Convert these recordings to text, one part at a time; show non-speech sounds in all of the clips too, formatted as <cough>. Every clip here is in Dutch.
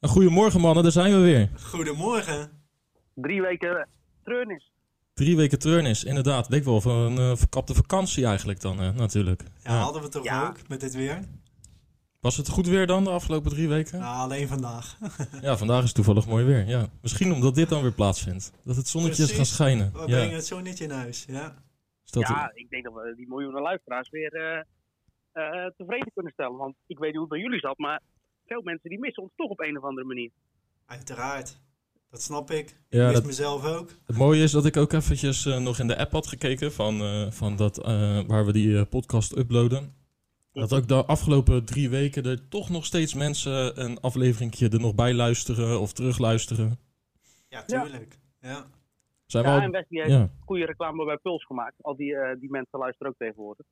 Goedemorgen mannen, daar zijn we weer. Goedemorgen. Drie weken treurnis. Drie weken treurnis, inderdaad. Leek wel van een uh, verkapte vakantie eigenlijk dan, uh, natuurlijk. Ja, ja, hadden we toch Ja. ook met dit weer? Was het goed weer dan de afgelopen drie weken? Nou, alleen vandaag. <laughs> Ja, vandaag is toevallig mooi weer. Ja. Misschien omdat dit dan weer plaatsvindt. Dat het zonnetje is gaan schijnen. We Ja. brengen het zonnetje in huis. Ja. Ja, ik denk dat we die miljoenen luisteraars weer eh, eh, tevreden kunnen stellen. Want ik weet niet hoe het bij jullie zat, maar veel mensen die missen ons toch op een of andere manier. Uiteraard. Dat snap ik. Ja, ik mis dat- mezelf ook. Het mooie is dat ik ook eventjes eh, nog in de app had gekeken van, eh, van dat, eh, waar we die podcast uploaden. Dat ook de afgelopen drie weken er toch nog steeds mensen een afleveringje er nog bij luisteren of terugluisteren. Ja, tuurlijk. Ja. Zijn we Ja, al- en Wesley heeft ja. goede reclame bij Puls gemaakt. Al die, eh, die mensen luisteren ook tegenwoordig.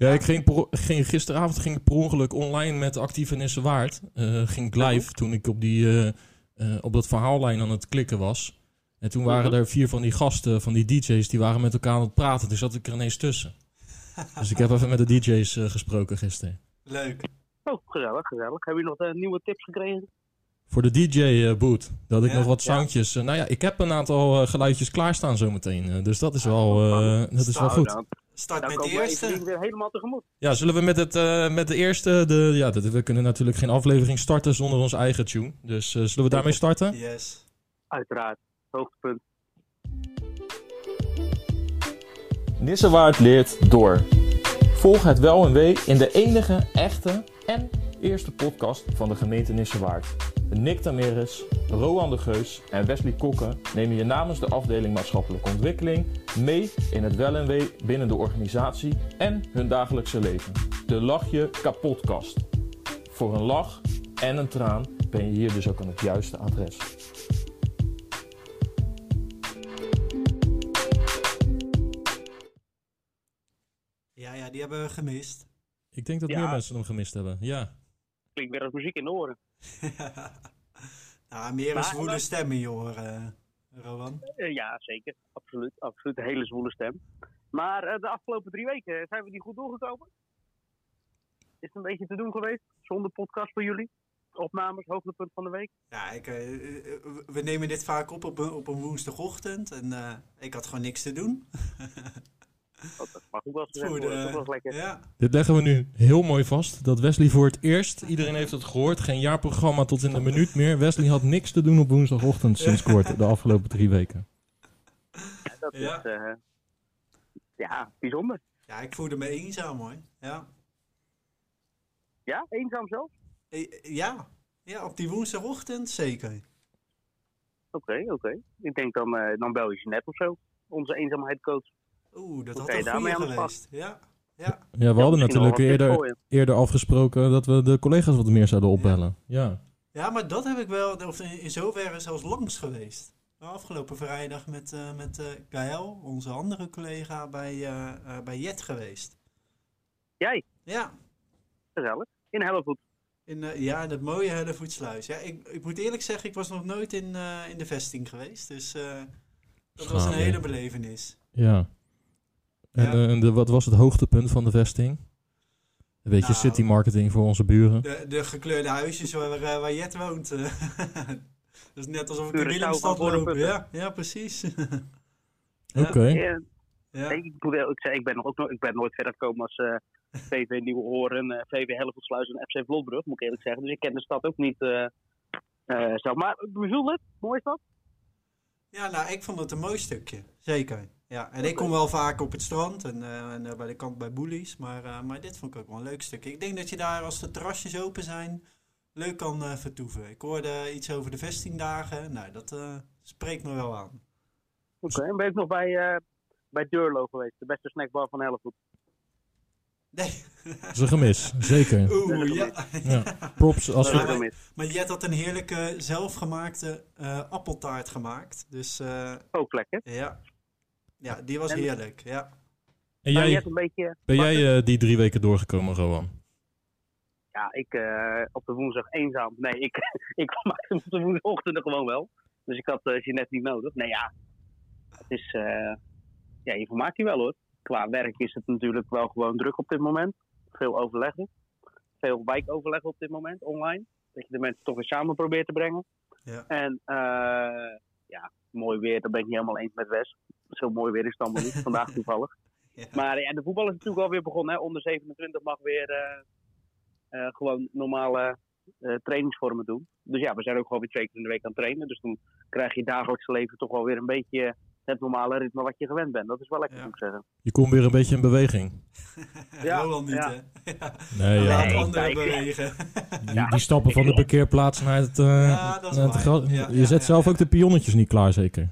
Ja, ik ging, per- ging, gisteravond ging ik per ongeluk online met Actief en Waard. Eh, ging ik live toen ik op, die, eh, eh, op dat verhaallijn aan het klikken was. En toen waren er vier van die gasten, van die DJ's, die waren met elkaar aan het praten. Toen zat ik er ineens tussen. <laughs> Dus ik heb even met de DJ's gesproken gisteren. Leuk. Oh, gezellig, gezellig. Hebben jullie nog nieuwe tips gekregen? Voor de DJ-boot, dat ik Ja, nog wat soundjes... nou ja, ik heb een aantal geluidjes klaarstaan zometeen. dus dat is wel, eh, dat is wel Nou, goed. Start dan met de eerste. weer helemaal tegemoet. Ja, zullen we met, het, eh, met de eerste... De, ja, dat, we kunnen natuurlijk geen aflevering starten zonder ons eigen tune. Dus eh, zullen we daarmee starten? Yes. Uiteraard. Hoogtepunt. Nissewaard leert door. Volg het wel en wee in de enige, echte en eerste podcast van de gemeente Nissewaard. Nick Tameres, Roan de Geus en Wesley Kokken nemen je namens de afdeling maatschappelijke ontwikkeling mee in het wel en wee binnen de organisatie en hun dagelijkse leven. De Lach je kapotkast. Voor een lach en een traan ben je hier dus ook aan het juiste adres. Ja, ja, die hebben we gemist. Ik denk dat Ja. meer mensen hem gemist hebben. Ja. Klinkt weer als muziek in de oren. <laughs> nou, meer een Maar- zwoele stem in je oren, eh, Rowan. Eh, ja, zeker. Absoluut. Absoluut. Een hele zwoele stem. Maar eh, de afgelopen drie weken zijn we die goed doorgekomen? Is het een beetje te doen geweest? Zonder podcast voor jullie? Opnames, hoogtepunt van de week? Ja, ik, we nemen dit vaak op op een, op een woensdagochtend. En eh, ik had gewoon niks te doen. <laughs> Dat mag ook wel eens gezegd Voor worden. Dat de, was lekker. ja, Dit leggen we nu heel mooi vast. Dat Wesley voor het eerst, iedereen heeft het gehoord, geen jaarprogramma tot in de minuut meer. Wesley had niks te doen op woensdagochtend sinds kort, de afgelopen drie weken. Ja, dat Ja. is eh, ja, bijzonder. ja, ik voelde me eenzaam hoor. Ja, Ja, eenzaam zelf? Eh, ja. ja op die woensdagochtend zeker. Oké, oké. Ik denk dan, eh, dan bel je ze net of zo. Onze eenzaamheidscoach. Oeh, dat had een daarmee goeie aan de slag? geweest. Ja, ja. Ja, we Ja, hadden natuurlijk eerder, eerder afgesproken dat we de collega's wat meer zouden opbellen. Ja. ja, maar dat heb ik wel of in, in zoverre zelfs langs geweest. Afgelopen vrijdag met, eh met eh Gaël, onze andere collega, bij, eh, eh, bij Jet geweest. Jij, Ja, gezellig. In Hellevoet. in, ja, in het mooie Hellevoetsluis. Ja, ik, ik moet eerlijk zeggen, ik was nog nooit in, eh, in de vesting geweest. Dus eh, dat was een hele belevenis. ja. En, Ja. eh, en de, wat was het hoogtepunt van de vesting? Een beetje Nou. city marketing voor onze buren. De, de gekleurde huisjes waar, eh, waar Jet woont. eh. <laughs> dat is net alsof ik in Willemstad loop. Ja, ja, precies. <laughs> Oké. Ja, ja. ik, ik, zei, ik, ben nog ook nog, ik ben nooit verder gekomen als eh, VV Nieuwe Horen, eh, VV Hellevoetsluis en FC Vlotbrug, moet ik eerlijk zeggen. Dus ik ken de stad ook niet eh eh, zo. Maar beviel het? Mooi stad? Ja, nou, ik vond het een mooi stukje. Zeker. Ja, en ik kom wel vaak op het strand en, eh, en eh, bij de kant bij Boelies. Maar, eh, maar dit vond ik ook wel een leuk stukje. Ik denk dat je daar, als de terrasjes open zijn, leuk kan eh, vertoeven. Ik hoorde iets over de vestingdagen. Nou, dat eh, spreekt me wel aan. Oké, en ben ik nog bij, eh bij Deurlo geweest, de beste snackbar van Hellevoet. Nee. Dat is een gemis, zeker. Oeh, ja. <laughs> Ja. Props als we, mis. Maar Jet had een heerlijke zelfgemaakte eh, appeltaart gemaakt. Dus eh, Ook lekker. ja. Ja, die was En- heerlijk. Ja. En Maar je jij, een beetje... ben jij eh, die drie weken doorgekomen, Rowan? Ja, ik eh, op de woensdag eenzaam. Nee, ik, <laughs> ik maakte hem op de woensdagochtend gewoon wel. Dus ik had uh, Jeanette niet nodig. Nee, ja. Het is... eh, ja, je vermaakt je wel hoor. Qua werk is het natuurlijk wel gewoon druk op dit moment. Veel overleggen. Veel wijkoverleggen op dit moment, online. dat je de mensen toch weer samen probeert te brengen. Ja. En eh, ja, mooi weer, daar ben ik niet helemaal eens met Wes. Zo mooi weer is het allemaal niet, <laughs> vandaag toevallig. Ja. Maar ja, de voetbal is natuurlijk alweer begonnen. Hè. Onder 27 mag weer eh, eh, gewoon normale eh, trainingsvormen doen. Dus ja, we zijn ook gewoon weer twee keer in de week aan het trainen. Dus dan krijg je dagelijks leven toch wel weer een beetje het normale ritme wat je gewend bent. Dat is wel lekker, Ja. moet ik zeggen. Je komt weer een beetje in beweging. <laughs> Ja, Roland niet, ja. hè? <laughs> Ja. Nee, Laat Nee, anderen bewegen. Die, die stappen van de parkeerplaats naar het... eh, Ja, dat is naar het Ja, je ja, zet ja, zelf ja. ook de pionnetjes niet klaar, zeker?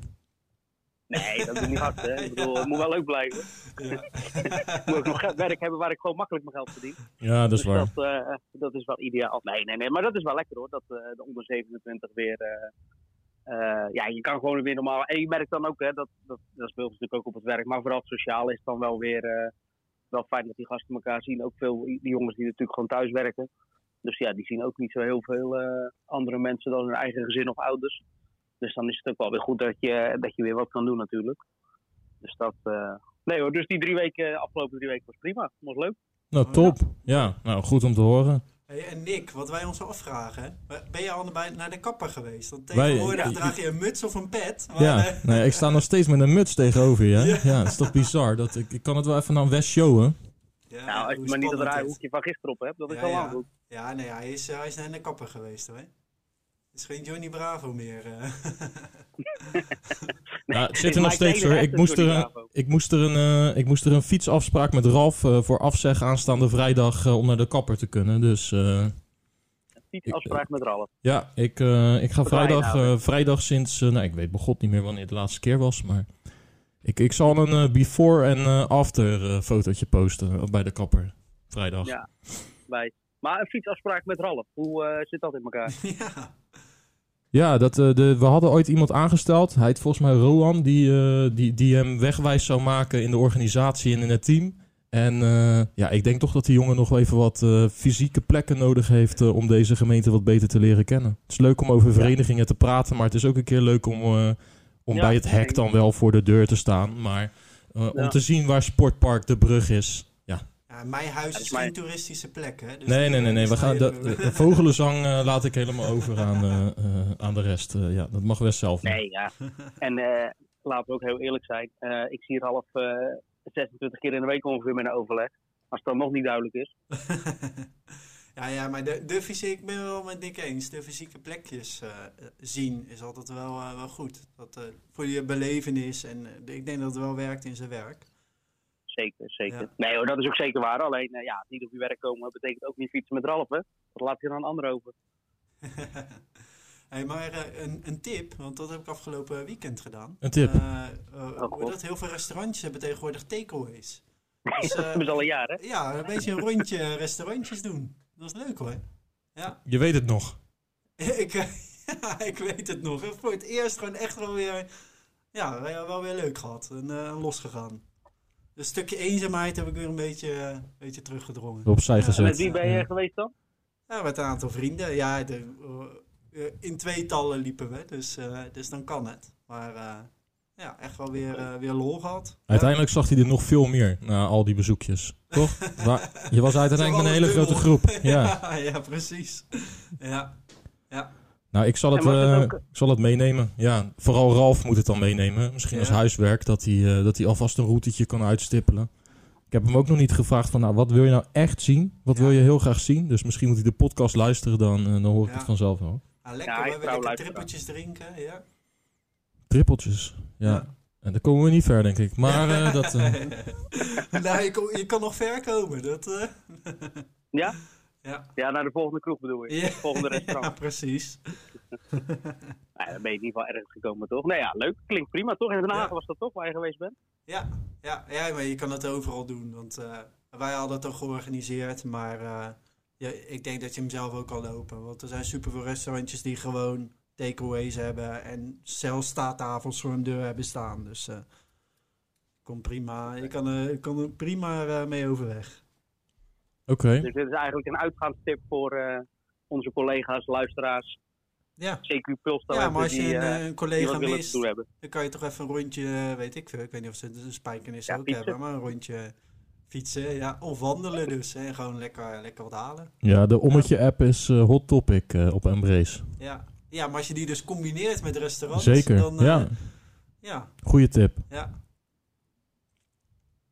Nee, dat doe niet hard, hè. Ik bedoel, het moet wel leuk blijven. Ja. <laughs> Ik moet ook nog werk hebben waar ik gewoon makkelijk mijn geld verdien. Ja, dat is dus waar. dat, eh, dat is wel ideaal. Nee, nee, nee, maar dat is wel lekker hoor. Dat eh, de onder 27 weer. Eh, ja, je kan gewoon weer normaal. En je merkt dan ook, hè, dat, dat, dat speelt natuurlijk ook op het werk. Maar vooral sociaal is dan wel weer. eh, wel fijn dat die gasten elkaar zien. Ook veel die jongens die natuurlijk gewoon thuis werken. Dus ja, die zien ook niet zo heel veel eh, andere mensen dan hun eigen gezin of ouders. Dus dan is het ook wel weer goed dat je, dat je weer wat kan doen natuurlijk. Dus dat. nee hoor, dus die drie weken, afgelopen drie weken was prima. Was leuk. Nou, top. Ja, nou, goed om te horen. Hey, en Nick, wat wij ons afvragen, ben je al bij, naar de kapper geweest? Want tegenwoordig draag je een muts of een pet. Maar, Ja, eh, nee, ik sta nog steeds met een muts tegenover je. hè? Ja. Ja, dat is toch bizar. Dat, ik, ik kan het wel even aan West showen. ja, nou, als je maar niet dat spannend rare het. hoekje van gisteren op hebt, dat is Ja, wel ja. lang goed. Ja, nee, hij is, eh, hij is naar de kapper geweest hoor. Het is geen Johnny Bravo meer. eh. Ja, het zit <laughs> er nog steeds hoor. Ik moest, er? Ik, moest er een, eh, ik moest er een fietsafspraak met Ralf eh, voor afzeg aanstaande vrijdag eh, om naar de kapper te kunnen. Dus eh, Fietsafspraak met Ralf. ja, ik, eh, ik ga Wat vrijdag, nou? vrijdag sinds, nou ik weet begot niet meer wanneer de laatste keer was, maar ik, ik zal een eh, before en eh, after eh, fotootje posten bij de kapper. Vrijdag. Ja. Bij. Maar een fietsafspraak met Ralf, hoe eh, zit dat in elkaar? <laughs> <laughs> ja. Ja, dat, eh, de, we hadden ooit iemand aangesteld. Hij heet volgens mij Roan, die, eh, die, die hem wegwijs zou maken in de organisatie en in het team. En eh, ja, ik denk toch dat die jongen nog even wat fysieke plekken nodig heeft om deze gemeente wat beter te leren kennen. Het is leuk om over verenigingen te praten, maar het is ook een keer leuk om, om Ja, bij het hek dan wel voor de deur te staan. Maar om te zien waar Sportpark de Brug is. Ja. mijn huis dat is is mijn- geen toeristische plek hè. Dus Nee, nee, nee, nee. We gaan, de, vogelenzang eh, laat ik helemaal over aan, eh, eh, aan de rest. Eh, ja, dat mag West zelf doen. Nee, ja. En eh, laten we ook heel eerlijk zijn. eh, ik zie Ralf eh 26 keer in de week ongeveer met een overleg. Als het dan nog niet duidelijk is. <laughs> ja, ja, maar de, de fysiek, ik ben wel met Nick eens. De fysieke plekjes eh, zien is altijd wel, wel goed. Dat, eh, voor je belevenis en ik denk dat het wel werkt in zijn werk. Zeker, zeker. Ja. Nee hoor, dat is ook zeker waar. Alleen, eh, ja, niet op je werk komen betekent ook niet fietsen met Ralf, hè. Dat laat je dan een ander over. <laughs> hey, maar eh, een, een tip, want dat heb ik afgelopen weekend gedaan. Een tip. Eh, hoe God. dat heel veel restaurantjes hebben tegenwoordig takeaways. <laughs> Dus, dat hebben ze al een jaar, hè. ja, een beetje een rondje restaurantjes doen. Dat is leuk hoor. Ja, Je weet het nog. <laughs> ik, ja, ik weet het nog. Voor het eerst gewoon echt wel weer, ja, wel weer leuk gehad en eh, losgegaan. Een stukje eenzaamheid heb ik weer een beetje, eh, een beetje teruggedrongen. Opzij Ja, En met gezet. wie ben je Ja. geweest dan? Ja, met een aantal vrienden. Ja, de, eh, eh, in tweetallen liepen we, dus, eh, dus dan kan het. Maar eh, ja, echt wel weer, eh, weer lol gehad. Uiteindelijk zag hij er nog veel meer na al die bezoekjes. Toch? <laughs> Waar- je was uiteindelijk met een hele grote groep. <laughs> Ja. ja, ja, precies. Ja, ja. Nou, ik zal het, eh, ook- ik zal het meenemen. Ja, vooral Ralf moet het dan meenemen. Misschien Ja. als huiswerk, dat hij, eh, dat hij alvast een routetje kan uitstippelen. Ik heb hem ook nog niet gevraagd van, nou, wat wil je nou echt zien? Wat Ja. wil je heel graag zien? Dus misschien moet hij de podcast luisteren, dan, eh, dan hoor ik Ja. het vanzelf wel. Ah, lekker, Ja, we trippeltjes drinken. Ja. Trippeltjes, ja. Ja. En dan komen we niet ver, denk ik. Maar eh, <laughs> dat... eh, nou, je, kon- je kan nog ver komen. Dat, eh, Ja? Ja. Ja, naar de volgende kroeg bedoel je. Ja. Volgende <laughs> ja, restaurant. precies. <laughs> Nou, dan ben je in ieder geval ergens gekomen, toch? Nou ja, leuk. Klinkt prima, toch? In Den Haag Ja. was dat toch, waar je geweest bent? Ja, ja, ja, maar je kan het overal doen. Want eh, wij hadden het al georganiseerd, maar eh, ja, ik denk dat je hem zelf ook kan lopen. Want er zijn superveel restaurantjes die gewoon takeaways hebben en zelfs staattafels voor een deur hebben staan. Dus eh komt prima. Je kan, er- je kan er prima mee overweg. Oké. Dus dit is eigenlijk een uitgaanstip voor eh, onze collega's, luisteraars, Ja, CQ Puls ja maar als je die, een, eh, eh, een collega wat willen te mist, dan kan je toch even een rondje, weet ik veel. Ik weet niet of ze een spijkenis Ja, ook fietsen. hebben, maar een rondje Fietsen, ja. Of wandelen dus. En gewoon lekker, lekker wat halen. Ja, de Ommetje-app is eh, hot topic eh, op Embrace. Ja. ja, maar als je die dus combineert met restaurants... Zeker, dan, eh, ja. Ja, Goeie tip. ja.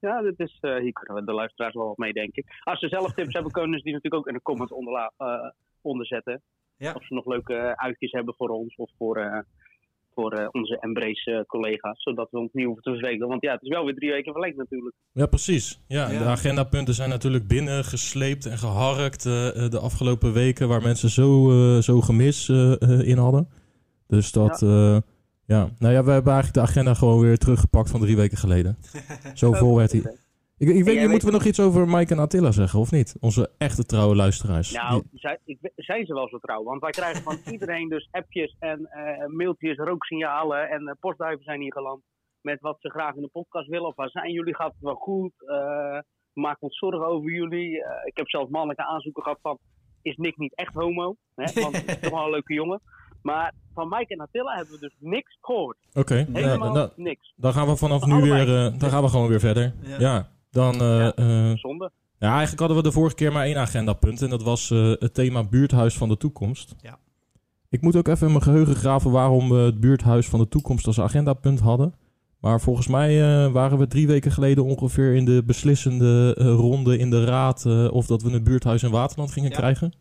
Ja, dit is, eh, hier kunnen we de luisteraars wel wat mee, denk ik. Als ze zelf tips hebben, kunnen ze die natuurlijk ook in de comments onderla- eh, onderzetten. Ja. Of ze nog leuke eh, uitjes hebben voor ons of voor, eh, voor eh, onze Embrace-collega's. zodat we ons niet hoeven te vervelen. Want ja, het is wel weer drie weken verlengd natuurlijk. Ja, precies. Ja, Ja. De agendapunten zijn natuurlijk binnengesleept en geharkt eh, eh, de afgelopen weken, waar mensen zo, eh, zo gemis eh, eh, in hadden. Dus dat, ja. Ja. Nou ja, we hebben eigenlijk de agenda gewoon weer teruggepakt van drie weken geleden. <laughs> Zo vol werd hij. Ik, ik weet niet, moeten we nog iets over Mike en Attila zeggen, of niet? Onze echte trouwe luisteraars. Nou, Die- zij, ik, we- zijn ze wel zo trouw? Want wij krijgen van <laughs> iedereen dus appjes en eh, mailtjes, rooksignalen en eh, postduiven zijn hier geland. Met wat ze graag in de podcast willen. Of waar zijn jullie? Gaat het wel goed? Eh, maken ons zorgen over jullie. Ik heb zelfs mannelijke aanzoeken gehad van... Is Nick niet echt homo? Hè? Want <laughs> het is toch wel een leuke jongen. Maar van Mike en Attila hebben we dus niks gehoord. Oké, Helemaal dan, niks. dan gaan we vanaf Van nu allebei. weer, eh, dan gaan we gewoon weer verder. Ja. Ja, dan... eh, Ja. eh, Zonde. Ja, eigenlijk hadden we de vorige keer maar één agendapunt. En dat was eh, het thema buurthuis van de toekomst. Ja. Ik moet ook even in mijn geheugen graven waarom we het buurthuis van de toekomst als agendapunt hadden. Maar volgens mij eh, waren we drie weken geleden ongeveer in de beslissende ronde in de raad eh, of dat we een buurthuis in Waterland gingen Ja. krijgen.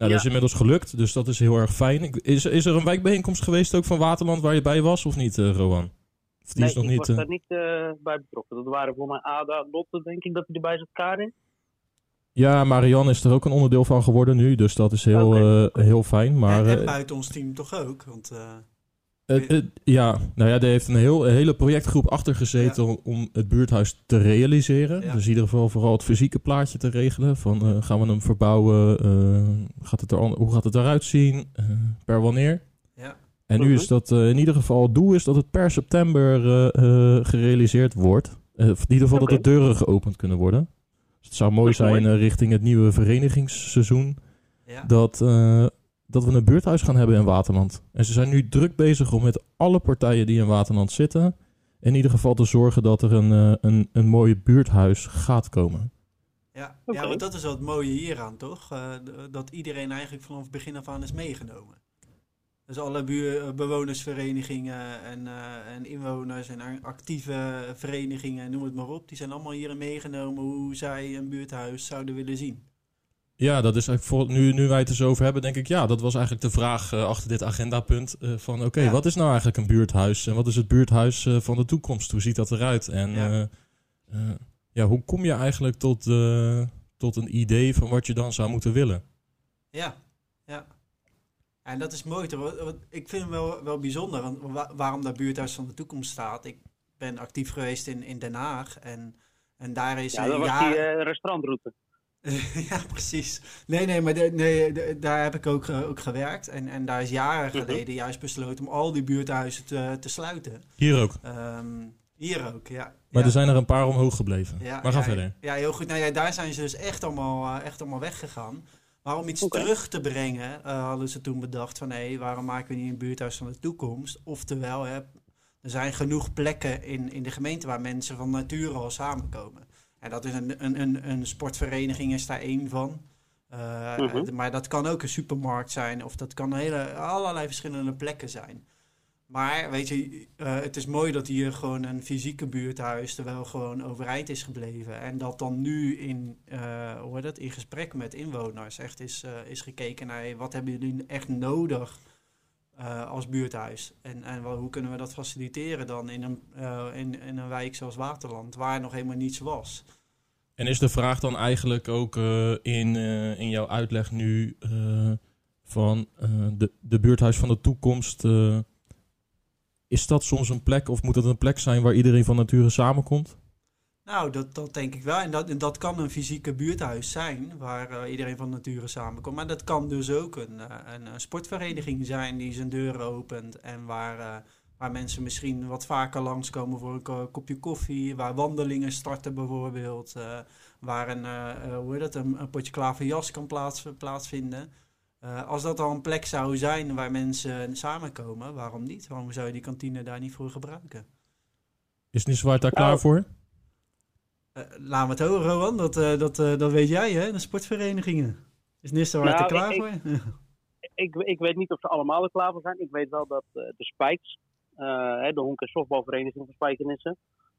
Ja. Nou, dat is Ja. inmiddels gelukt, dus dat is heel erg fijn. Is, is er een wijkbijeenkomst geweest ook van Waterland waar je bij was of niet, eh, Rowan? Of die Nee, is nog ik niet... was eh, daar niet eh, bij betrokken. Dat waren voor mij Ada, Lotte, denk ik, dat hij erbij zat, Karin. Ja, Marianne is er ook een onderdeel van geworden nu, dus dat is heel, eh, heel fijn. Maar, en, en buiten ons team toch ook. Want eh, het- ja, nou ja, er heeft een, heel, een hele projectgroep achter gezeten om, om het buurthuis te realiseren. Ja. Dus in ieder geval vooral het fysieke plaatje te regelen. Van eh, gaan we hem verbouwen? Eh, gaat het er, hoe gaat het eruit zien? Eh, per wanneer? ja. En nu is dat eh, in ieder geval het doel is dat het per september eh, eh, gerealiseerd wordt. Eh, of in ieder geval dat de deuren geopend kunnen worden. Dus het zou mooi zijn mooi. eh, richting het nieuwe verenigingsseizoen ja. dat, eh, dat we een buurthuis gaan hebben in Waterland. En ze zijn nu druk bezig om met alle partijen die in Waterland zitten... in ieder geval te zorgen dat er een, eh, een, een mooi buurthuis gaat komen. Ja, ja, want dat is wel het mooie hieraan, toch? Eh, dat iedereen eigenlijk vanaf het begin af aan is meegenomen. Dus alle buur, eh, bewonersverenigingen en, eh, en inwoners en actieve verenigingen, noem het maar op, die zijn allemaal hierin meegenomen hoe zij een buurthuis zouden willen zien. Ja, dat is eigenlijk voor, nu, nu wij het er zo over hebben, denk ik... ja, dat was eigenlijk de vraag eh, achter dit agendapunt. eh, van oké, Ja. wat is nou eigenlijk een buurthuis? En wat is het buurthuis eh, van de toekomst? Hoe ziet dat eruit? En Ja. ja, ja hoe kom je eigenlijk tot, tot een idee van wat je dan zou moeten willen? Ja, ja. En dat is mooi? Want- Ik vind het wel, wel bijzonder, want wa- waarom dat buurthuis van de toekomst staat. Ik ben actief geweest in, in Den Haag en, en daar is Ja, dat was jaren- die restaurantroute. <laughs> ja, precies. Nee, nee, maar de- nee, de- daar heb ik ook, ook gewerkt. En, en daar is jaren Mhm. geleden juist besloten om al die buurthuizen te, te sluiten. Hier ook. Ehm, hier ook, ja. Maar ja. er zijn er een paar omhoog gebleven. Ja, maar ga ja, verder. Ja, heel goed. Nou ja, daar zijn ze dus echt allemaal, eh, echt allemaal weggegaan. Maar om iets terug te brengen, eh, hadden ze toen bedacht van... hé, waarom maken we niet een buurthuis van de toekomst? Oftewel, hè, er zijn genoeg plekken in, in de gemeente waar mensen van nature al samenkomen. En dat is een, een, een, een sportvereniging is daar één van. Eh, Mhm. Maar dat kan ook een supermarkt zijn of dat kan hele, allerlei verschillende plekken zijn. Maar weet je, eh, het is mooi dat hier gewoon een fysieke buurthuis er wel gewoon overeind is gebleven. En dat dan nu in, eh, hoe dat, in gesprek met inwoners echt is, is gekeken naar hey, wat hebben jullie echt nodig eh, als buurthuis. En, en hoe kunnen we dat faciliteren dan in een, eh, in, in een wijk zoals Waterland, waar nog helemaal niets was. En is de vraag dan eigenlijk ook eh, in, in jouw uitleg nu van de, de buurthuis van de toekomst. is dat soms een plek of moet dat een plek zijn waar iedereen van nature samenkomt? Nou, dat, dat denk ik wel. En dat, en dat kan een fysieke buurthuis zijn, waar eh, iedereen van nature samenkomt. Maar dat kan dus ook een, eh, een, eh, sportvereniging zijn die zijn deuren opent. En waar, waar mensen misschien wat vaker langskomen voor een ko- kopje koffie. Waar wandelingen starten bijvoorbeeld. waar een, hoe heet dat, een, potje klaverjas kan plaats, plaatsvinden. Als dat al een plek zou zijn waar mensen samenkomen, waarom niet? Waarom zou je die kantine daar niet voor gebruiken? Is niet zwaar daar klaar voor? Laat me het horen, Rowan. Dat, dat, dat weet jij, hè? De sportverenigingen. Is Nistelwaard nou, er klaar voor? Ik, ik, ik, weet niet of ze allemaal er klaar voor zijn. Ik weet wel dat de Spijks, de honk- en softbalvereniging van Spijkenissen,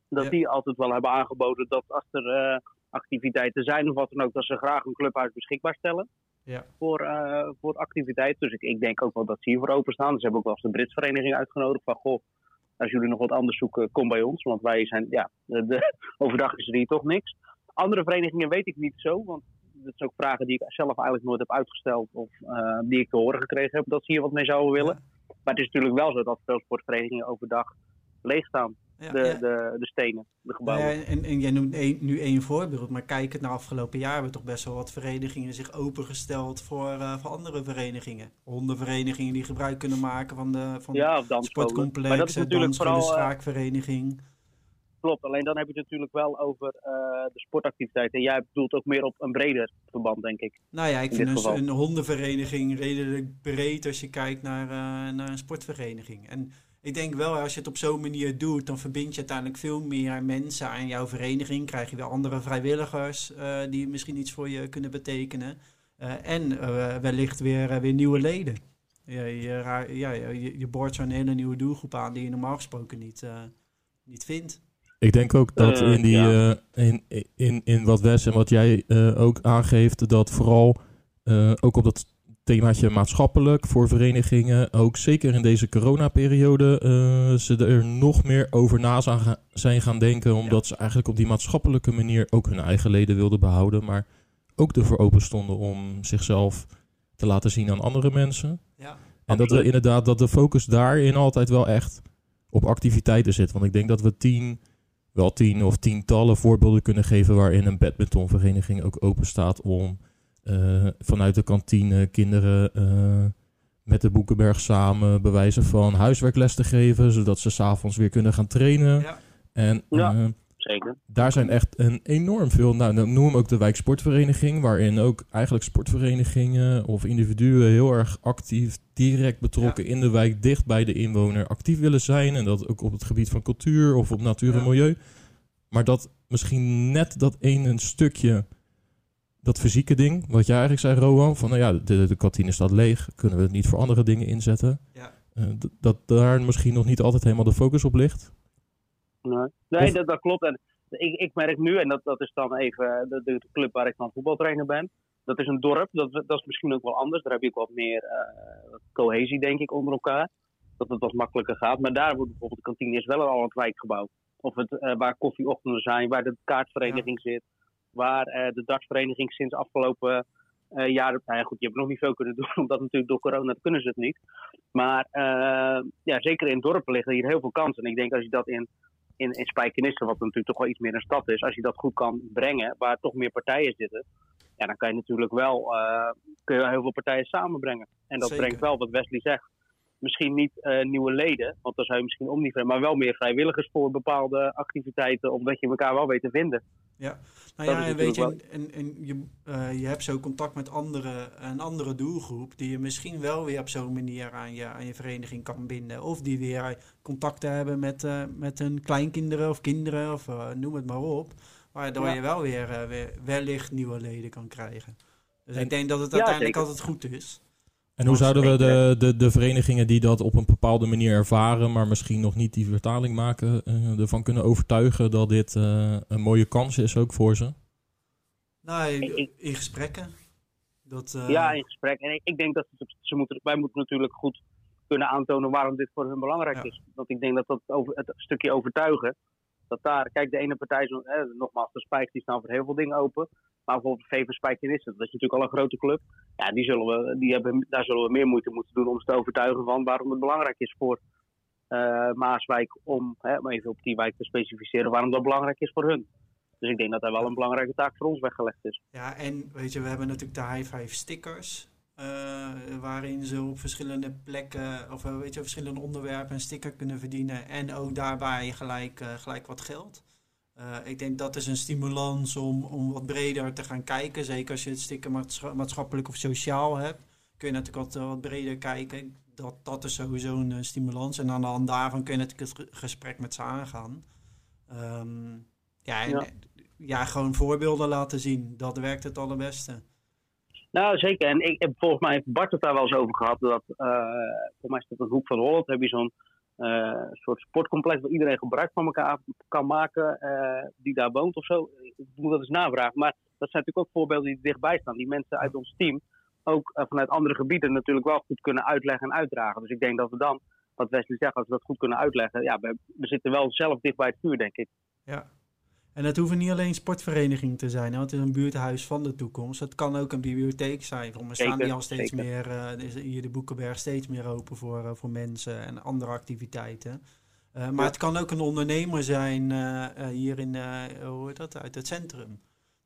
dat die altijd wel hebben aangeboden dat als er activiteiten zijn of wat dan ook, dat ze graag een clubhuis beschikbaar stellen. Ja. Voor, uh, voor activiteiten. Dus ik, ik denk ook wel dat ze hiervoor openstaan. Ze hebben ook wel eens de Brits vereniging uitgenodigd. Van goh, als jullie nog wat anders zoeken, kom bij ons. Want wij zijn, ja, de, <laughs> overdag is er hier toch niks. Andere verenigingen weet ik niet zo. Want dat zijn ook vragen die ik zelf eigenlijk nooit heb uitgesteld. Of uh, die ik te horen gekregen heb dat ze hier wat mee zouden willen. Maar het is natuurlijk wel zo dat veel sportverenigingen overdag leeg staan de, de, de stenen, de gebouwen. Ja, en, en jij noemt nu één voorbeeld, maar kijk het naar afgelopen jaar hebben toch best wel wat verenigingen zich opengesteld voor, uh, voor andere verenigingen. Hondenverenigingen die gebruik kunnen maken van de van ja, sportcomplex, maar dat is natuurlijk vooral, de eh, schaakvereniging. Klopt, alleen dan heb je het natuurlijk wel over uh, de sportactiviteit. En jij bedoelt ook meer op een breder verband, denk ik. Nou ja, ik vind een, een, hondenvereniging redelijk breed als je kijkt naar, uh, naar een sportvereniging. En ik denk wel, als je het op zo'n manier doet, dan verbind je uiteindelijk veel meer mensen aan jouw vereniging. Krijg je weer andere vrijwilligers uh, die misschien iets voor je kunnen betekenen. Uh, en uh, wellicht weer, weer nieuwe leden. Ja, je, ja, je, je boort zo'n hele nieuwe doelgroep aan die je normaal gesproken niet, niet vindt. Ik denk ook dat in, die, ja. in, in, in wat Wes en wat jij ook aangeeft, dat vooral ook op dat themaatje maatschappelijk voor verenigingen. Ook zeker in deze coronaperiode uh, ze er nog meer over na zijn gaan denken. Omdat ze eigenlijk op die maatschappelijke manier ook hun eigen leden wilden behouden. Maar ook ervoor open stonden om zichzelf te laten zien aan andere mensen. Ja, en dat we inderdaad dat de focus daarin altijd wel echt op activiteiten zit. Want ik denk dat we tien, wel tien of tientallen voorbeelden kunnen geven waarin een badmintonvereniging ook open staat om vanuit de kantine kinderen uh, met de Boekenberg samen bewijzen van huiswerkles te geven, zodat ze s'avonds weer kunnen gaan trainen. Ja. En ja, uh, zeker. daar zijn echt een enorm veel, nou noem ook de wijksportvereniging, waarin ook eigenlijk sportverenigingen of individuen heel erg actief, direct betrokken in de wijk, dicht bij de inwoner actief willen zijn. En dat ook op het gebied van cultuur of op natuur en milieu. Maar dat misschien net dat ene stukje dat fysieke ding, wat jij eigenlijk zei, Rowan, van nou ja, de, de kantine staat leeg, kunnen we het niet voor andere dingen inzetten? Ja. Uh, dat daar misschien nog niet altijd helemaal de focus op ligt? Nee, nee dat, dat klopt. En ik, ik merk nu, en dat, dat is dan even de, de club waar ik van voetbaltrainer ben, dat is een dorp, dat, dat is misschien ook wel anders. Daar heb je ook wat meer uh, cohesie, denk ik, onder elkaar. Dat het wat makkelijker gaat. Maar daar wordt bijvoorbeeld de kantine is wel al het wijkgebouw. Of het, uh, waar koffieochtenden zijn, waar de kaartvereniging zit waar uh, de dartsvereniging sinds afgelopen uh, jaar, nou ja, goed, je hebt nog niet veel kunnen doen, <laughs> omdat natuurlijk door corona kunnen ze het niet. Maar uh, ja, zeker in dorpen liggen hier heel veel kansen. En ik denk als je dat in, in, in Spijkenisse, wat natuurlijk toch wel iets meer een stad is, als je dat goed kan brengen, waar toch meer partijen zitten, ja, dan kan je natuurlijk wel kun je heel veel partijen samenbrengen. En dat brengt wel, wat Wesley zegt, misschien niet uh, nieuwe leden, want dan zou je misschien om niet maar wel meer vrijwilligers voor bepaalde activiteiten, omdat je elkaar wel weet te vinden. Ja, nou ja, en weet je, en, en je, uh, je hebt zo contact met andere, een andere doelgroep die je misschien wel weer op zo'n manier aan je, aan je vereniging kan binden. Of die weer contacten hebben met, uh, met hun kleinkinderen of kinderen of noem het maar op. Waardoor je wel weer, weer wellicht nieuwe leden kan krijgen. Dus ik denk dat het uiteindelijk altijd goed is. En hoe zouden we de, de, de verenigingen die dat op een bepaalde manier ervaren, maar misschien nog niet die vertaling maken, uh, ervan kunnen overtuigen dat dit uh, een mooie kans is ook voor ze? Nou, in, in gesprekken. Dat, uh... Ja, in gesprek. En ik, ik denk dat ze moeten, wij moeten natuurlijk goed kunnen aantonen waarom dit voor hun belangrijk ja. is. Want ik denk dat dat over, het stukje overtuigen, dat daar, kijk, de ene partij, eh, nogmaals, de Spijks, die staan voor heel veel dingen open. Maar bijvoorbeeld VV Spijkenisse, dat is natuurlijk al een grote club. Ja, die zullen we, die hebben, daar zullen we meer moeite moeten doen om ze te overtuigen van waarom het belangrijk is voor uh, Maaswijk om, hè, even op die wijk te specificeren, waarom dat belangrijk is voor hun. Dus ik denk dat daar wel een belangrijke taak voor ons weggelegd is. Ja, en weet je, we hebben natuurlijk de high five stickers. Uh, waarin ze op verschillende plekken of weet je, verschillende onderwerpen een sticker kunnen verdienen. En ook daarbij gelijk, uh, gelijk wat geld. Uh, ik denk dat is een stimulans om, om wat breder te gaan kijken. Zeker als je het sticker maatschappelijk of sociaal hebt. Kun je natuurlijk wat, wat breder kijken. Dat, dat is sowieso een stimulans. En aan de hand daarvan kun je natuurlijk het gesprek met ze aangaan. Um, ja, en, ja, gewoon voorbeelden laten zien. Dat werkt het allerbeste. Nou, zeker. En ik heb volgens mij heeft Bart het daar wel eens over gehad. Dat, uh, volgens mij is dat een hoek van Holland. Heb je zo'n uh, soort sportcomplex waar iedereen gebruik van elkaar kan maken. Uh, die daar woont of zo. Ik moet dat eens navragen. Maar dat zijn natuurlijk ook voorbeelden die dichtbij staan. Die mensen uit ons team ook vanuit andere gebieden natuurlijk wel goed kunnen uitleggen en uitdragen. Dus ik denk dat we dan, wat Wesley zegt, als we dat goed kunnen uitleggen. Ja, we, we zitten wel zelf dicht bij het vuur, denk ik. Ja, en het hoeven niet alleen sportverenigingen te zijn, want het is een buurthuis van de toekomst. Het kan ook een bibliotheek zijn. We staan die al steeds zeker. meer, uh, is hier de Boekenberg steeds meer open voor, uh, voor mensen en andere activiteiten. Uh, maar ja. het kan ook een ondernemer zijn hier in, hoe heet dat, uit het centrum.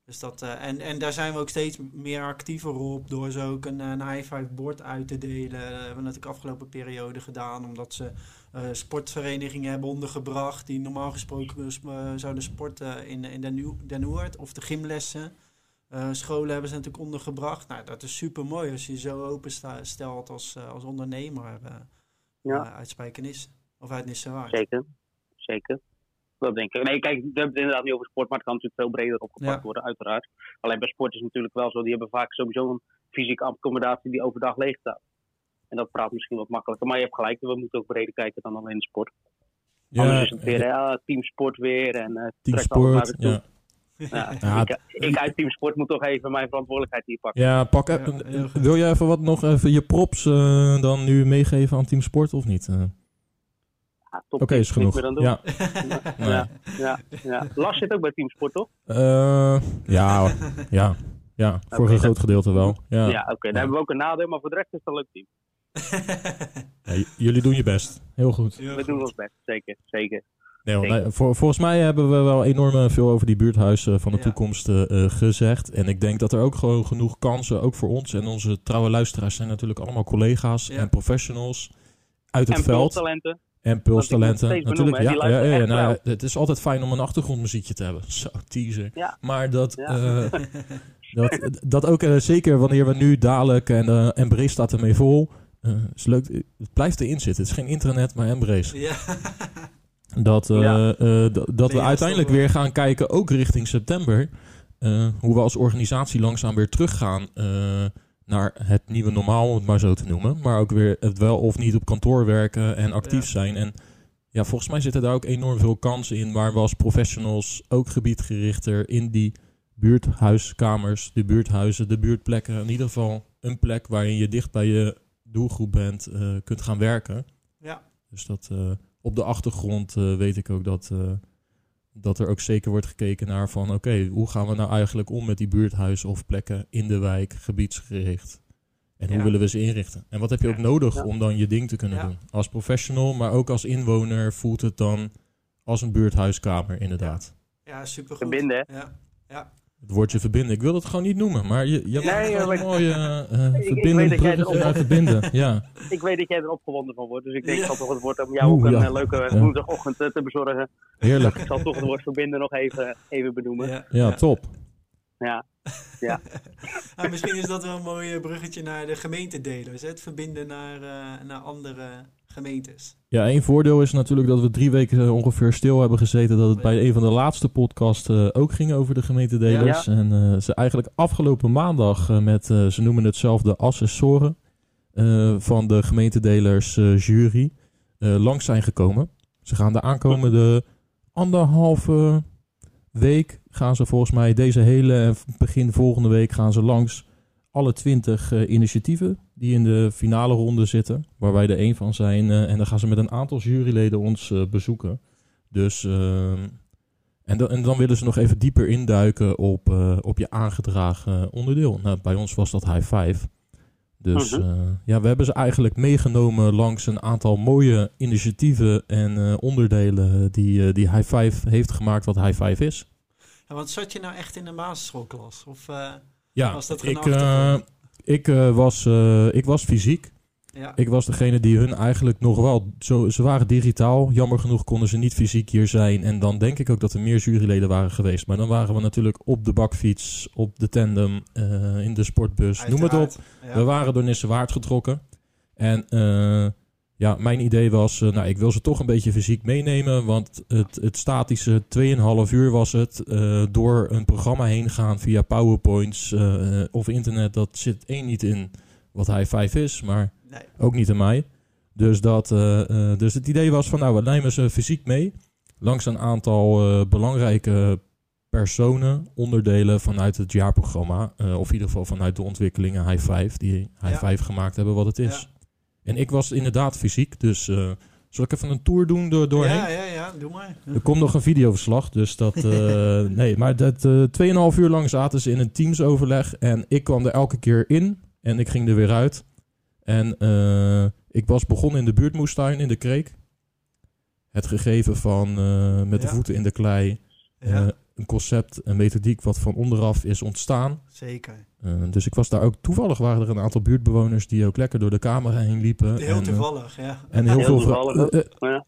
Dus dat, uh, en, en daar zijn we ook steeds meer actiever op door ze ook een, een high-five bord uit te delen. Dat hebben we natuurlijk afgelopen periode gedaan, omdat ze uh, sportverenigingen hebben ondergebracht die normaal gesproken uh, zouden sporten in, in Den, Den Hoort of de gymlessen. scholen hebben ze natuurlijk ondergebracht. Nou, dat is super mooi als je zo open stelt als, als ondernemer ja. uit Spijkenis of uit Nissewaard. Zeker, zeker. Dat denk ik. Nee, kijk, we hebben het inderdaad niet over sport, maar het kan natuurlijk veel breder opgepakt ja. worden, uiteraard. Alleen bij sport is het natuurlijk wel zo, die hebben vaak sowieso een fysieke accommodatie die overdag leeg staat. En dat praat misschien wat makkelijker. Maar je hebt gelijk, we moeten ook breder kijken dan alleen de sport. Ja, Anders is het weer ja, teamsport weer en uh, teamsport, ja. Ja, <laughs> ja, ik, ik, uit teamsport moet toch even mijn verantwoordelijkheid hier pakken. Ja, pak wil jij even wat nog even je props uh, dan nu meegeven aan teamsport of niet? Uh? Ja, Oké, okay, is genoeg. <laughs> Ja. ja, ja, ja. Lars zit ook bij teamsport, toch? Uh, ja, ja, ja, <laughs> voor okay, een groot gedeelte wel. Ja, ja oké. Okay. Dan hebben we ook een nadeel, maar voor de rest is het een leuk team. jullie doen je best. Heel goed. we doen ons best, zeker. zeker. Nee, nee, voor, volgens mij hebben we wel enorm veel over die buurthuizen van de ja. toekomst uh, gezegd. En ik denk dat er ook gewoon genoeg kansen, ook voor ons en onze trouwe luisteraars, zijn natuurlijk allemaal collega's ja. en professionals uit het en veld. talenten. En pulstalenten. Natuurlijk, ja, ja, ja, ja nou, het is altijd fijn om een achtergrondmuziekje te hebben. <laughs> Zo, teaser. Ja. Maar dat, uh, <laughs> dat, dat ook uh, zeker wanneer we nu dadelijk en uh, Embrace staat ermee vol. is leuk. Het blijft erin zitten. Het is geen internet, maar Embrace. Ja. Dat, dat we uiteindelijk weer gaan kijken, ook richting september. hoe we als organisatie langzaam weer teruggaan naar het nieuwe normaal, om het maar zo te noemen. Maar ook weer het wel of niet op kantoor werken en actief ja. zijn. En ja, volgens mij zitten daar ook enorm veel kansen in waar we als professionals ook gebiedgerichter in die buurthuiskamers, de buurthuizen, de buurtplekken, in ieder geval een plek waarin je dicht bij je doelgroep bent, uh, kunt gaan werken. Ja. Dus dat uh, op de achtergrond uh, weet ik ook dat dat er ook zeker wordt gekeken naar van oké, okay, hoe gaan we nou eigenlijk om met die buurthuizen of plekken in de wijk, gebiedsgericht. En hoe ja. willen we ze inrichten? En wat heb je ook nodig ja. om dan je ding te kunnen doen? Als professional, maar ook als inwoner voelt het dan als een buurthuiskamer, inderdaad. Ja, supergoed. Verbinden. Ja. ja het woordje verbinden. Ik wil het gewoon niet noemen, maar je, je nee, hebt een mooie <laughs> uh, verbinden, bruggetje <laughs> verbinden. Ja. Ik weet dat jij er opgewonden van wordt, dus ik denk ja. dat toch het woord om jou ook een ja. leuke ja. woensdagochtend te bezorgen. Heerlijk. Ik zal toch het woord verbinden nog even, even benoemen. Ja, ja top. Ja. Ja. ah, <laughs> misschien is dat wel een mooi bruggetje naar de gemeentedelers. Het verbinden naar, uh, naar andere gemeentes. Ja, één voordeel is natuurlijk dat we drie weken ongeveer stil hebben gezeten. Dat het bij een van de laatste podcasts uh, ook ging over de gemeentedelers. Ja. En uh, ze eigenlijk afgelopen maandag uh, met, ze noemen het zelf de assessoren van de gemeentedelers jury langs zijn gekomen. Ze gaan de aankomende anderhalve week gaan ze volgens mij deze hele en begin volgende week gaan ze langs alle twintig uh, initiatieven die in de finale ronde zitten, waar wij er één van zijn. Uh, en dan gaan ze met een aantal juryleden ons uh, bezoeken. Dus, ehm, en, dan, en dan willen ze nog even dieper induiken op, op je aangedragen onderdeel. Nou, bij ons was dat high five. Dus -huh. ja, we hebben ze eigenlijk meegenomen langs een aantal mooie initiatieven en onderdelen die, die high five heeft gemaakt wat high five is. Ja, want zat je nou echt in de basisschoolklas? Of... Ja, was dat ik, uh, ik, uh, was, uh, ik was fysiek. Ja. Ik was degene die hun eigenlijk nog wel... Zo, ze waren digitaal. Jammer genoeg konden ze niet fysiek hier zijn. En dan denk ik ook dat er meer juryleden waren geweest. Maar dan waren we natuurlijk op de bakfiets, op de tandem, in de sportbus. Uiteraard. Noem het op. Ja. We waren door Nissewaard getrokken. En Ja, mijn idee was, eh, nou, ik wil ze toch een beetje fysiek meenemen. Want het, het statische 2,5 uur was het. eh, door een programma heen gaan via PowerPoints eh, of internet. Dat zit één niet in wat hij 5 is, maar Nee. ook niet in mij. Dus, dat, dus het idee was van, nou, we nemen ze fysiek mee. Langs een aantal belangrijke personen, onderdelen vanuit het jaarprogramma. of in ieder geval vanuit de ontwikkelingen High 5, die High Ja. 5 gemaakt hebben wat het is. Ja. En ik was inderdaad fysiek, dus eh, zal ik even een tour doen door, doorheen? Ja, ja, ja, doe maar. Er komt nog een videoverslag, dus dat... eh, <laughs> nee, maar dat, eh 2,5 uur lang zaten ze in een teamsoverleg en ik kwam er elke keer in en ik ging er weer uit. En ik was begonnen in de buurtmoestuin in de Kreek. Het gegeven van met de voeten in de klei, Ja, een concept, een methodiek wat van onderaf is ontstaan. zeker. Eh, dus ik was daar ook... Toevallig waren er een aantal buurtbewoners die ook lekker door de camera heen liepen. Heel en, eh, toevallig, ja. en heel, Heel veel... eh, Ja.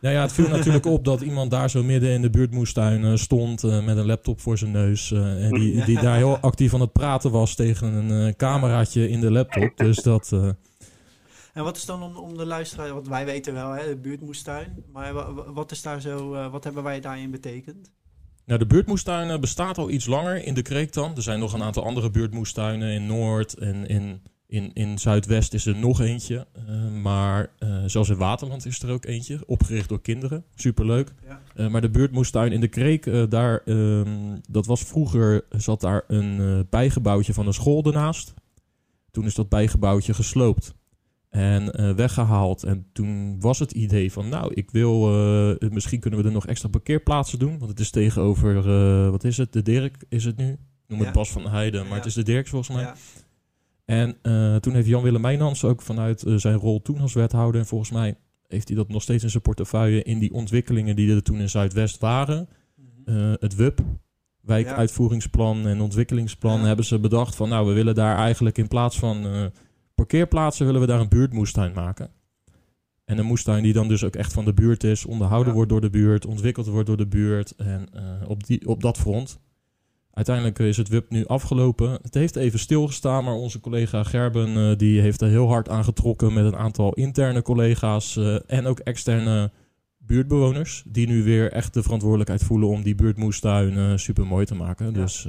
nou ja, het viel natuurlijk op dat iemand daar zo midden in de buurtmoestuin eh, stond eh, met een laptop voor zijn neus. eh, en die, die daar heel actief aan het praten was tegen een eh, cameraatje in de laptop. Dus dat... eh, En wat is dan om, om de luisteraar, want wij weten wel, hè, de buurtmoestuin. Maar wa- wa- wat is daar zo, eh, wat hebben wij daarin betekend? Nou, de buurtmoestuin eh, bestaat al iets langer in de Kreek dan. Er zijn nog een aantal andere buurtmoestuinen in Noord en in, in, in Zuidwest is er nog eentje. Eh, maar eh, zelfs in Waterland is er ook eentje, opgericht door kinderen. Superleuk. Ja. Eh, maar de buurtmoestuin in de Kreek, daar, ehm, dat was vroeger, zat daar een bijgebouwtje van een school ernaast. Toen is dat bijgebouwtje gesloopt en eh, weggehaald. En toen was het idee van, nou, ik wil, eh, misschien kunnen we er nog extra parkeerplaatsen doen. Want het is tegenover, eh, wat is het, de Dirk is het nu? Ik Noem het Ja. Bas van Heijden, maar Ja. het is de Dirks volgens mij. Ja, En toen heeft Jan-Willem Mijnans ook vanuit zijn rol toen als wethouder... en volgens mij heeft hij dat nog steeds in zijn portefeuille... in die ontwikkelingen die er toen in Zuidwest waren... Mhm. het WUP, wijkuitvoeringsplan en ontwikkelingsplan... Hebben ze bedacht van... nou, we willen daar eigenlijk in plaats van parkeerplaatsen... willen we daar een buurtmoestuin maken. En een moestuin die dan dus ook echt van de buurt is... onderhouden Ja. wordt door de buurt, ontwikkeld wordt door de buurt... en eh, op, die, op dat front... Uiteindelijk is het WUP nu afgelopen. Het heeft even stilgestaan, maar onze collega Gerben eh, die heeft er heel hard aan getrokken met een aantal interne collega's eh, en ook externe buurtbewoners. Die nu weer echt de verantwoordelijkheid voelen om die buurtmoestuin super mooi te maken. Ja. Dus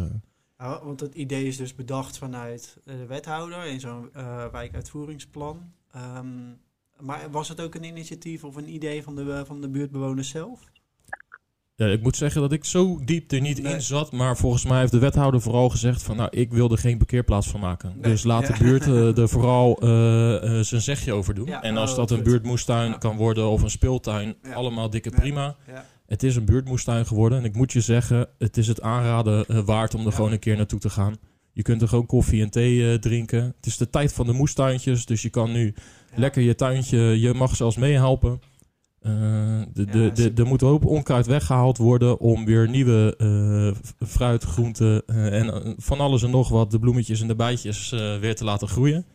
want het idee is dus bedacht vanuit eh, de wethouder in zo'n eh, wijkuitvoeringsplan. Ehm, maar was het ook een initiatief of een idee van de, van de buurtbewoners zelf? ja, ik moet zeggen dat ik zo diep er niet Nee. in zat. Maar volgens mij heeft de wethouder vooral gezegd van nou, ik wil er geen parkeerplaats van maken. Nee. Dus laat Ja. de buurt eh, <laughs> er vooral zijn zegje over doen. Ja, en als oh, dat een buurtmoestuin kan worden of een speeltuin, allemaal dikke Ja. prima. Het is een buurtmoestuin geworden. En ik moet je zeggen, het is het aanraden eh, waard om er Ja. gewoon een keer naartoe te gaan. Je kunt er gewoon koffie en thee eh, drinken. Het is de tijd van de moestuintjes. Dus je kan nu Ja. lekker je tuintje, je mag zelfs meehelpen. Eh, de, de, de, er moet een hoop onkruid weggehaald worden om weer nieuwe fruit, groenten en van alles en nog wat, de bloemetjes en de bijtjes weer te laten groeien.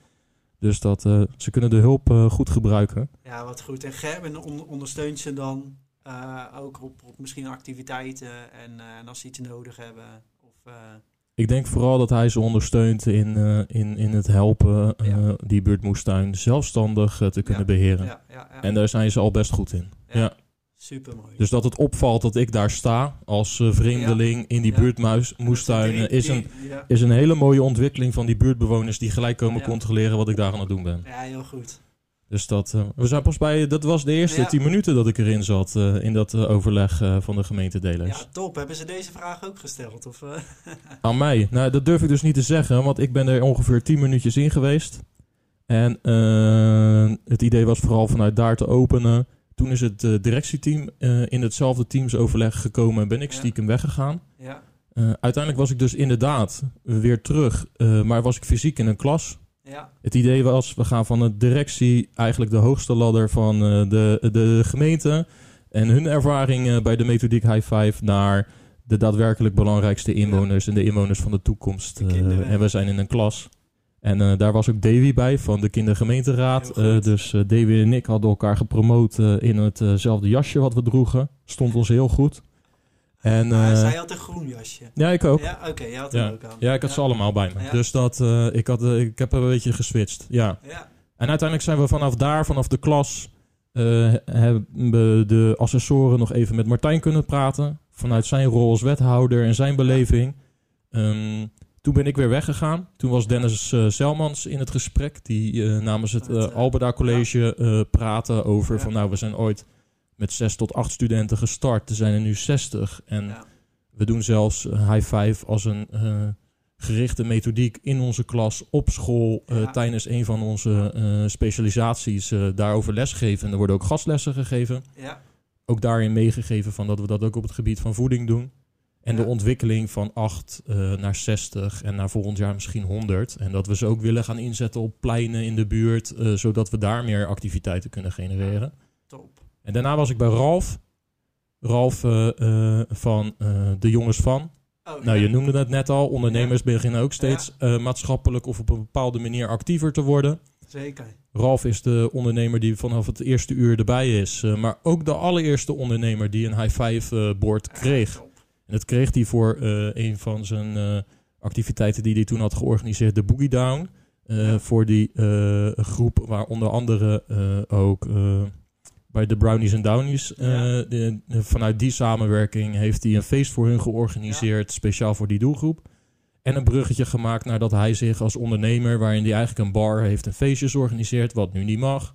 Dus dat, ze kunnen de hulp goed gebruiken. Ja, wat goed. En Gerben on- ondersteunt ze dan ook op, op misschien activiteiten en, eh, en als ze iets nodig hebben. Of, eh, Ik denk vooral dat hij ze ondersteunt in, eh, in, in het helpen eh, Ja. die buurtmoestuin zelfstandig eh, te kunnen Ja. beheren. ja. En daar zijn ze al best goed in. Ja. Ja. super mooi. Dus dat het opvalt dat ik daar sta als eh, vreemdeling in die Ja. buurtmoestuinen is een, is een hele mooie ontwikkeling van die buurtbewoners die gelijk komen controleren wat ik daar aan het doen ben. ja, heel goed. Dus dat, eh, we zijn pas bij, dat was de eerste Ja. tien minuten dat ik erin zat eh, in dat eh, overleg van de gemeentedelers. Ja, top. Hebben ze deze vraag ook gesteld? Of? <laughs> Aan mij? Nou, dat durf ik dus niet te zeggen, want ik ben er ongeveer 10 minuutjes in geweest. En het idee was vooral vanuit daar te openen. Toen is het directieteam in hetzelfde teamsoverleg gekomen en ben ik Ja. stiekem weggegaan. ja, uiteindelijk was ik dus inderdaad weer terug, maar was ik fysiek in een klas. Ja, Het idee was, we gaan van de directie, eigenlijk de hoogste ladder van eh, de, de gemeente... en hun ervaring eh, bij de methodiek High Five naar de daadwerkelijk belangrijkste inwoners... en de inwoners van de toekomst. De Eh, en we zijn in een klas. En daar was ook Davy bij van de kindergemeenteraad. Dus Davy en ik hadden elkaar gepromoot in hetzelfde jasje wat we droegen. Stond ons heel goed. En, maar eh, zij had een groen jasje. ja, ik ook. Ja, oké, jij had Ja. hem ook aan. Ja, ik had ze allemaal bij me. Ja. Dus dat, eh, ik, had, eh, ik heb een beetje geswitcht. Ja. Ja, En uiteindelijk zijn we vanaf daar, vanaf de klas, eh, hebben de assessoren nog even met Martijn kunnen praten. Vanuit zijn rol als wethouder en zijn beleving. Ehm, toen ben ik weer weggegaan. Toen was Dennis uh, Zelmans in het gesprek. Die uh, namens het uh, Albeda College praatte over ja. van nou, we zijn ooit met zes tot acht studenten gestart. Er zijn er nu 60. En ja. we doen zelfs high five als een gerichte methodiek in onze klas op school tijdens een van onze specialisaties daarover lesgeven. En er worden ook gastlessen gegeven. Ook daarin meegegeven van dat we dat ook op het gebied van voeding doen. En de ontwikkeling van 8 uh, naar 60 en naar volgend jaar misschien 100. En dat we ze ook willen gaan inzetten op pleinen in de buurt, zodat we daar meer activiteiten kunnen genereren. En daarna was ik bij Ralf. Ralf uh, van De Jongens van. Oh, nou, ja. je noemde het net al. Ondernemers ja. beginnen ook steeds ja. maatschappelijk of op een bepaalde manier actiever te worden. Zeker. Ralf is de ondernemer die vanaf het eerste uur erbij is. maar ook de allereerste ondernemer die een high five bord kreeg. En dat kreeg hij voor een van zijn activiteiten die hij toen had georganiseerd, de Boogie Down. Voor die groep waar onder andere ook bij de Brownies en Downies, ja. de, vanuit die samenwerking heeft hij een feest voor hun georganiseerd, ja. speciaal voor die doelgroep. En een bruggetje gemaakt nadat hij zich als ondernemer, waarin hij eigenlijk een bar heeft en feestjes organiseert, wat nu niet mag,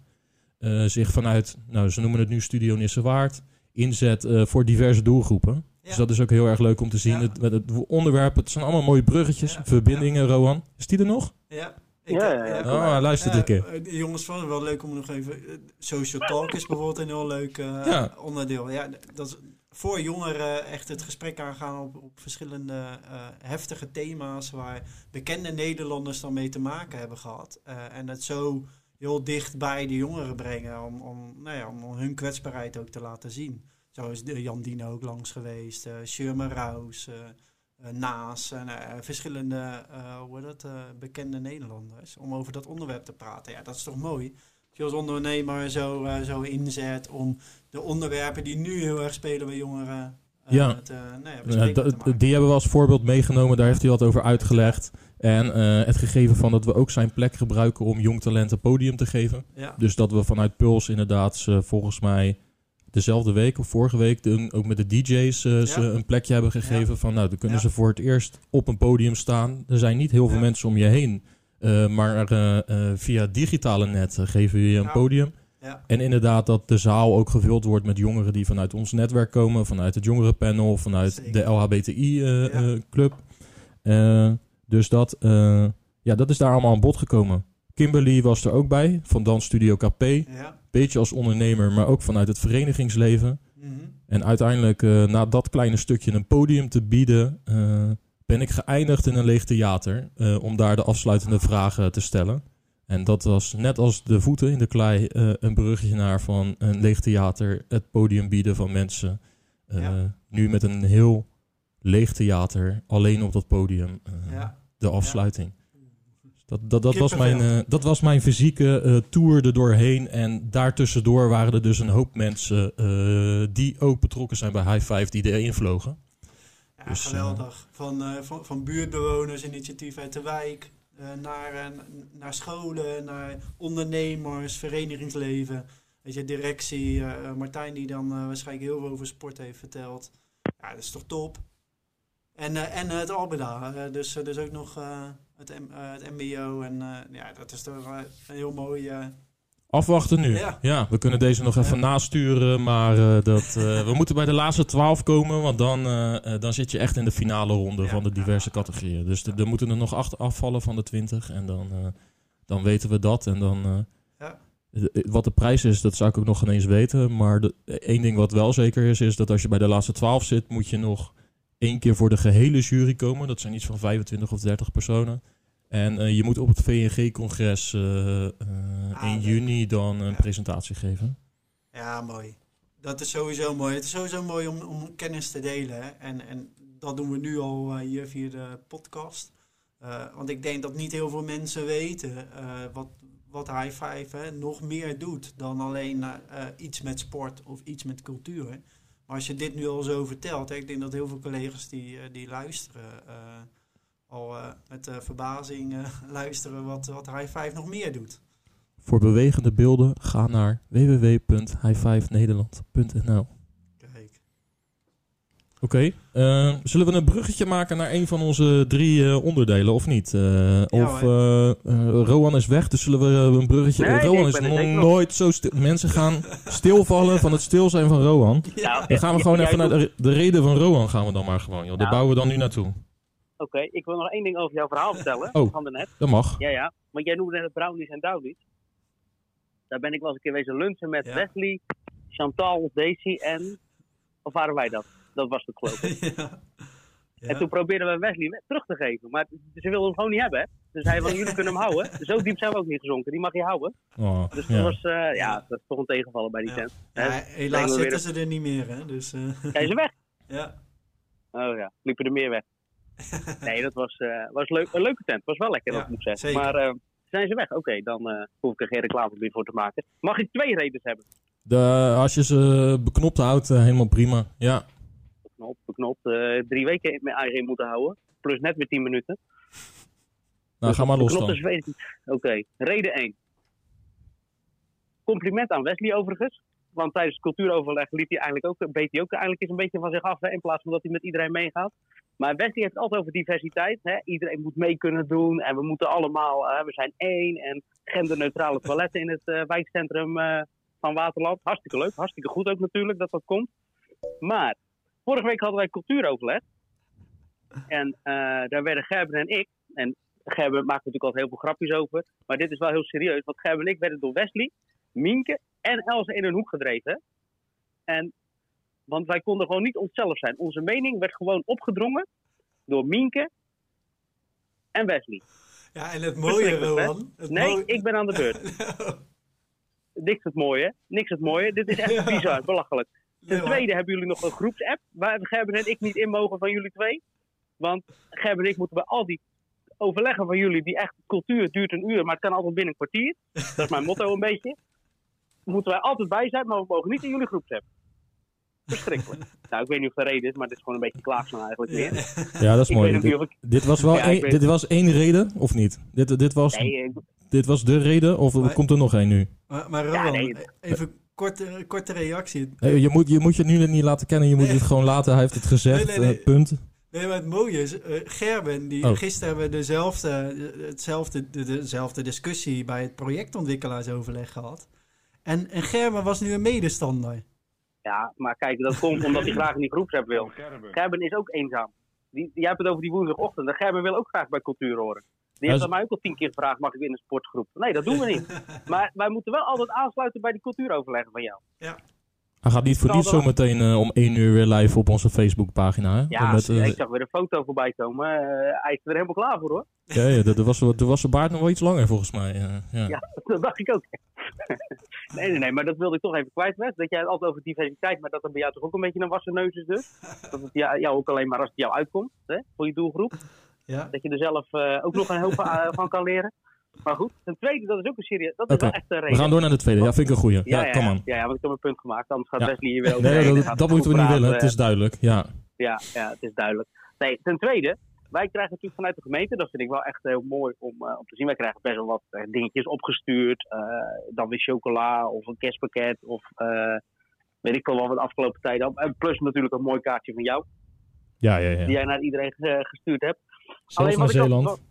zich vanuit, nou ze noemen het nu Studio Nissewaard, inzet voor diverse doelgroepen. Ja. Dus dat is ook heel erg leuk om te zien. Het, het, onderwerp, het zijn allemaal mooie bruggetjes, verbindingen, Rowan. Is die er nog? Ja. Ik, ja, ja, Oh, luister een keer. De jongens van, wel leuk om nog even... Social talk is bijvoorbeeld een heel leuk uh, onderdeel. Ja, dat is voor jongeren echt het gesprek aangaan op, op verschillende uh, heftige thema's... waar bekende Nederlanders dan mee te maken hebben gehad. Uh, en het zo heel dicht bij de jongeren brengen om, om, nou ja, om hun kwetsbaarheid ook te laten zien. Zo is Jan Dino ook langs geweest. Uh, Sherman Rouse, Naas. En verschillende hoe dat, bekende Nederlanders. Om over dat onderwerp te praten. Ja, dat is toch mooi. Dat je als ondernemer zo, zo inzet om de onderwerpen die nu heel erg spelen bij jongeren. ja, te, nou ja die hebben we als voorbeeld meegenomen. Daar heeft hij wat over uitgelegd. En het gegeven van dat we ook zijn plek gebruiken om jong talent een podium te geven. Ja. Dus dat we vanuit Puls inderdaad volgens mij dezelfde week of vorige week de, ook met de DJ's uh, ze een plekje hebben gegeven. Van nou, dan kunnen ze voor het eerst op een podium staan. Er zijn niet heel veel mensen om je heen. Uh, maar uh, via digitale net geven we je een podium. En inderdaad dat de zaal ook gevuld wordt met jongeren die vanuit ons netwerk komen. Vanuit het jongerenpanel, vanuit Zeker. de LHBTI-club. dus dat, ja, dat is daar allemaal aan bod gekomen. Kimberly was er ook bij, van Dansstudio KP. Ja. Beetje als ondernemer, maar ook vanuit het verenigingsleven. Mm -hmm. En uiteindelijk, uh, na dat kleine stukje een podium te bieden, uh, ben ik geëindigd in een leeg theater. Uh, om daar de afsluitende vragen te stellen. En dat was net als de voeten in de klei een bruggetje naar van een leeg theater. Het podium bieden van mensen. Ja. Nu met een heel leeg theater, alleen op dat podium. ja. De afsluiting. Dat, dat, dat, was mijn, uh, dat was mijn fysieke uh, tour er doorheen. En daartussendoor waren er dus een hoop mensen uh, die ook betrokken zijn bij High Five, die erin vlogen. Ja, dus, geweldig. Van, van, van buurtbewoners, initiatief uit de wijk, naar, naar scholen, naar ondernemers, verenigingsleven. Weet je, directie, Martijn die dan waarschijnlijk heel veel over sport heeft verteld. Ja, dat is toch top. En, en het Albeda, dus, dus ook nog het, uh, het MBO. En uh, ja, dat is toch een heel mooi. Afwachten nu. Ja. ja. we kunnen deze nog even nasturen. Maar dat, we <laughs> moeten bij de laatste twaalf komen. Want dan, dan zit je echt in de finale ronde ja. van de diverse categorieën. Dus er moeten er nog acht afvallen van de twintig. En dan, dan weten we dat. En dan. Wat de prijs is, dat zou ik ook nog ineens weten. Maar de, één ding wat wel zeker is, is dat als je bij de laatste twaalf zit, moet je nog één keer voor de gehele jury komen. Dat zijn iets van 25 of 30 personen. En uh, je moet op het VNG-congres uh, uh, ah, in juni dan een ja. presentatie geven. Ja, mooi. Dat is sowieso mooi. Het is sowieso mooi om, om kennis te delen. Hè? En, en dat doen we nu al hier via de podcast. want ik denk dat niet heel veel mensen weten wat, wat High Five hè, nog meer doet dan alleen iets met sport of iets met cultuur. Maar als je dit nu al zo vertelt, hè, ik denk dat heel veel collega's die, die luisteren al uh, met uh, verbazing uh, <laughs> luisteren wat, wat High Five nog meer doet. Voor bewegende beelden ga naar www.highfivenederland.nl Kijk. Oké, eh, zullen we een bruggetje maken naar een van onze drie eh, onderdelen of niet? Eh, of eh, eh, Rowan is weg, dus zullen we eh, een bruggetje... Nee, Rowan ik is nog nooit zo stil. Mensen gaan <laughs> stilvallen van het stil zijn van Rowan. Nou, Dan gaan we gewoon even naar de, de reden van Rowan gaan we dan maar gewoon, joh. Daar Nou. bouwen we dan nu naartoe. Oké, ik wil nog één ding over jouw verhaal vertellen. Oh. Van daarnet. Dat mag. Ja, ja. Want jij noemde net het brownies en downies. Daar ben ik wel eens een keer wezen lunchen met Ja. Wesley, Chantal, Daisy en... Of waren wij dat? Dat was het geloof ik. <laughs> ja. Ja. En toen probeerden we Wesley terug te geven. Maar ze wilden hem gewoon niet hebben. Hè? Dus hij van, jullie kunnen hem houden. <laughs> Zo diep zijn we ook niet gezonken. Die mag je houden. Oh, Dus ja. dat was, eh, ja, dat is toch een tegenvaller bij die Ja. tent. Ja, helaas weer zitten ze er niet meer, hè. Dus, eh, Zijn ze weg? <laughs> ja. Oh ja, liepen er meer weg. <laughs> Nee, dat was, eh, was leuk, een leuke tent. Was wel lekker, Ja, dat moet ik zeggen. zeker. Maar eh, zijn ze weg? Oké, dan eh, hoef ik er geen reclame meer voor te maken. Mag ik twee redens hebben? De, als je ze beknopt houdt, eh, helemaal prima. Ja. Beknopt, beknopt. eh, drie weken in mijn eigen moeten houden. Plus net weer tien minuten. Nou, ga maar los Beknopt dan. Oké, reden 1. Compliment aan Wesley overigens. Want tijdens het cultuuroverleg liet hij eigenlijk ook, beet hij ook eigenlijk eens een beetje van zich af. In plaats van dat hij met iedereen meegaat. Maar Wesley heeft het altijd over diversiteit. Hè. Iedereen moet mee kunnen doen. En we moeten allemaal, we zijn één. En genderneutrale toiletten in het eh, wijkcentrum eh, van Waterland. Hartstikke leuk. Hartstikke goed ook natuurlijk dat dat komt. Maar vorige week hadden wij cultuuroverleg. En eh, daar werden Gerben en ik. En Gerben maakt natuurlijk altijd heel veel grapjes over. Maar dit is wel heel serieus. Want Gerben en ik werden door Wesley, Mienke en Elze in een hoek gedreven. En, want wij konden gewoon niet onszelf zijn. Onze mening werd gewoon opgedrongen door Mienke en Wesley. ja, en het mooie? Rowan... Het Nee, mooie- ik ben aan de beurt. <laughs> Niks het mooie. Niks het mooie. Dit is echt Ja. bizar, belachelijk. Ten tweede hebben jullie nog een groepsapp waar Gerben en ik niet in mogen van jullie twee. Want Gerben en ik moeten bij al die overleggen van jullie, die echt cultuur duurt een uur, maar het kan altijd binnen een kwartier. Dat is mijn motto een beetje. Moeten wij altijd bij zijn, maar we mogen niet in jullie groepsapp. Verschrikkelijk. <laughs> nou, ik weet niet of de reden is, maar het is gewoon een beetje klaagslaan eigenlijk meer. Ja, <laughs> dat is Ik mooi. Dit, of ik... dit was wel Ja, dit was één reden, of niet? Dit, dit, was, Nee, ik- dit was de reden, of Maar- komt er nog één nu? Maar, maar Ja, Rowan, nee. even korte, korte reactie. Eh, je, moet, je moet je nu niet laten kennen, je moet Nee. het gewoon laten. Hij heeft het gezegd, Nee, nee, nee. eh, punt. Nee, maar het mooie is, eh, Gerben, die, Oh. gisteren hebben we dezelfde, hetzelfde, de, dezelfde discussie bij het projectontwikkelaarsoverleg gehad. En, en Gerben was nu een medestander. Ja, maar kijk, dat komt omdat hij graag in die groepsapp wil. Gerben is ook eenzaam. Die, jij hebt het over die woensdagochtend. En Gerben wil ook graag bij cultuur horen. Die heeft Ja, aan mij ook al tien keer gevraagd, mag ik in een sportgroep? Nee, dat doen we niet. <laughs> Maar wij moeten wel altijd aansluiten bij die cultuuroverleggen van jou. Hij gaat niet voor niets dan- zometeen eh, om één uur weer live op onze Facebookpagina. Hè? Ja, Met, eh, ik zag weer een foto voorbij komen. Eh, hij is er helemaal klaar voor hoor. ja, ja, dat- dat was, toen was zijn baard nog wel iets langer volgens mij. eh, ja. Ja, <laughs> dat dacht ik ook. <laughs> nee, nee, nee, maar dat wilde ik toch even kwijt, Wes. Dat jij het altijd over diversiteit, maar dat er bij jou toch ook een beetje een wassen neus is dus. Dat het jou, jou ook alleen maar als het jou uitkomt, hè, voor je doelgroep. Ja? Dat je er zelf eh, ook nog een hoop eh, van kan leren. Maar goed, ten tweede, dat is ook een serieus. Dat is wel echt een We reden. gaan door naar de tweede. Ja, vind ik een goeie. Ja, ja, ja, kom ja, aan. ja, ja, want ik heb een punt gemaakt. Anders gaat Ja. Wesley hier weer over. Nee, dat, dat moeten we niet willen. Het is duidelijk. Ja. Ja, ja, het is duidelijk. Nee, ten tweede, wij krijgen natuurlijk vanuit de gemeente, dat vind ik wel echt heel mooi om, eh, om te zien. Wij krijgen best wel wat eh, dingetjes opgestuurd. eh, dan weer chocola of een kerstpakket of weet ik veel wat we de afgelopen tijd. En plus natuurlijk een mooi kaartje van jou, Ja, ja, ja. die jij naar iedereen gestuurd hebt. Zelfs altijd Zeeland.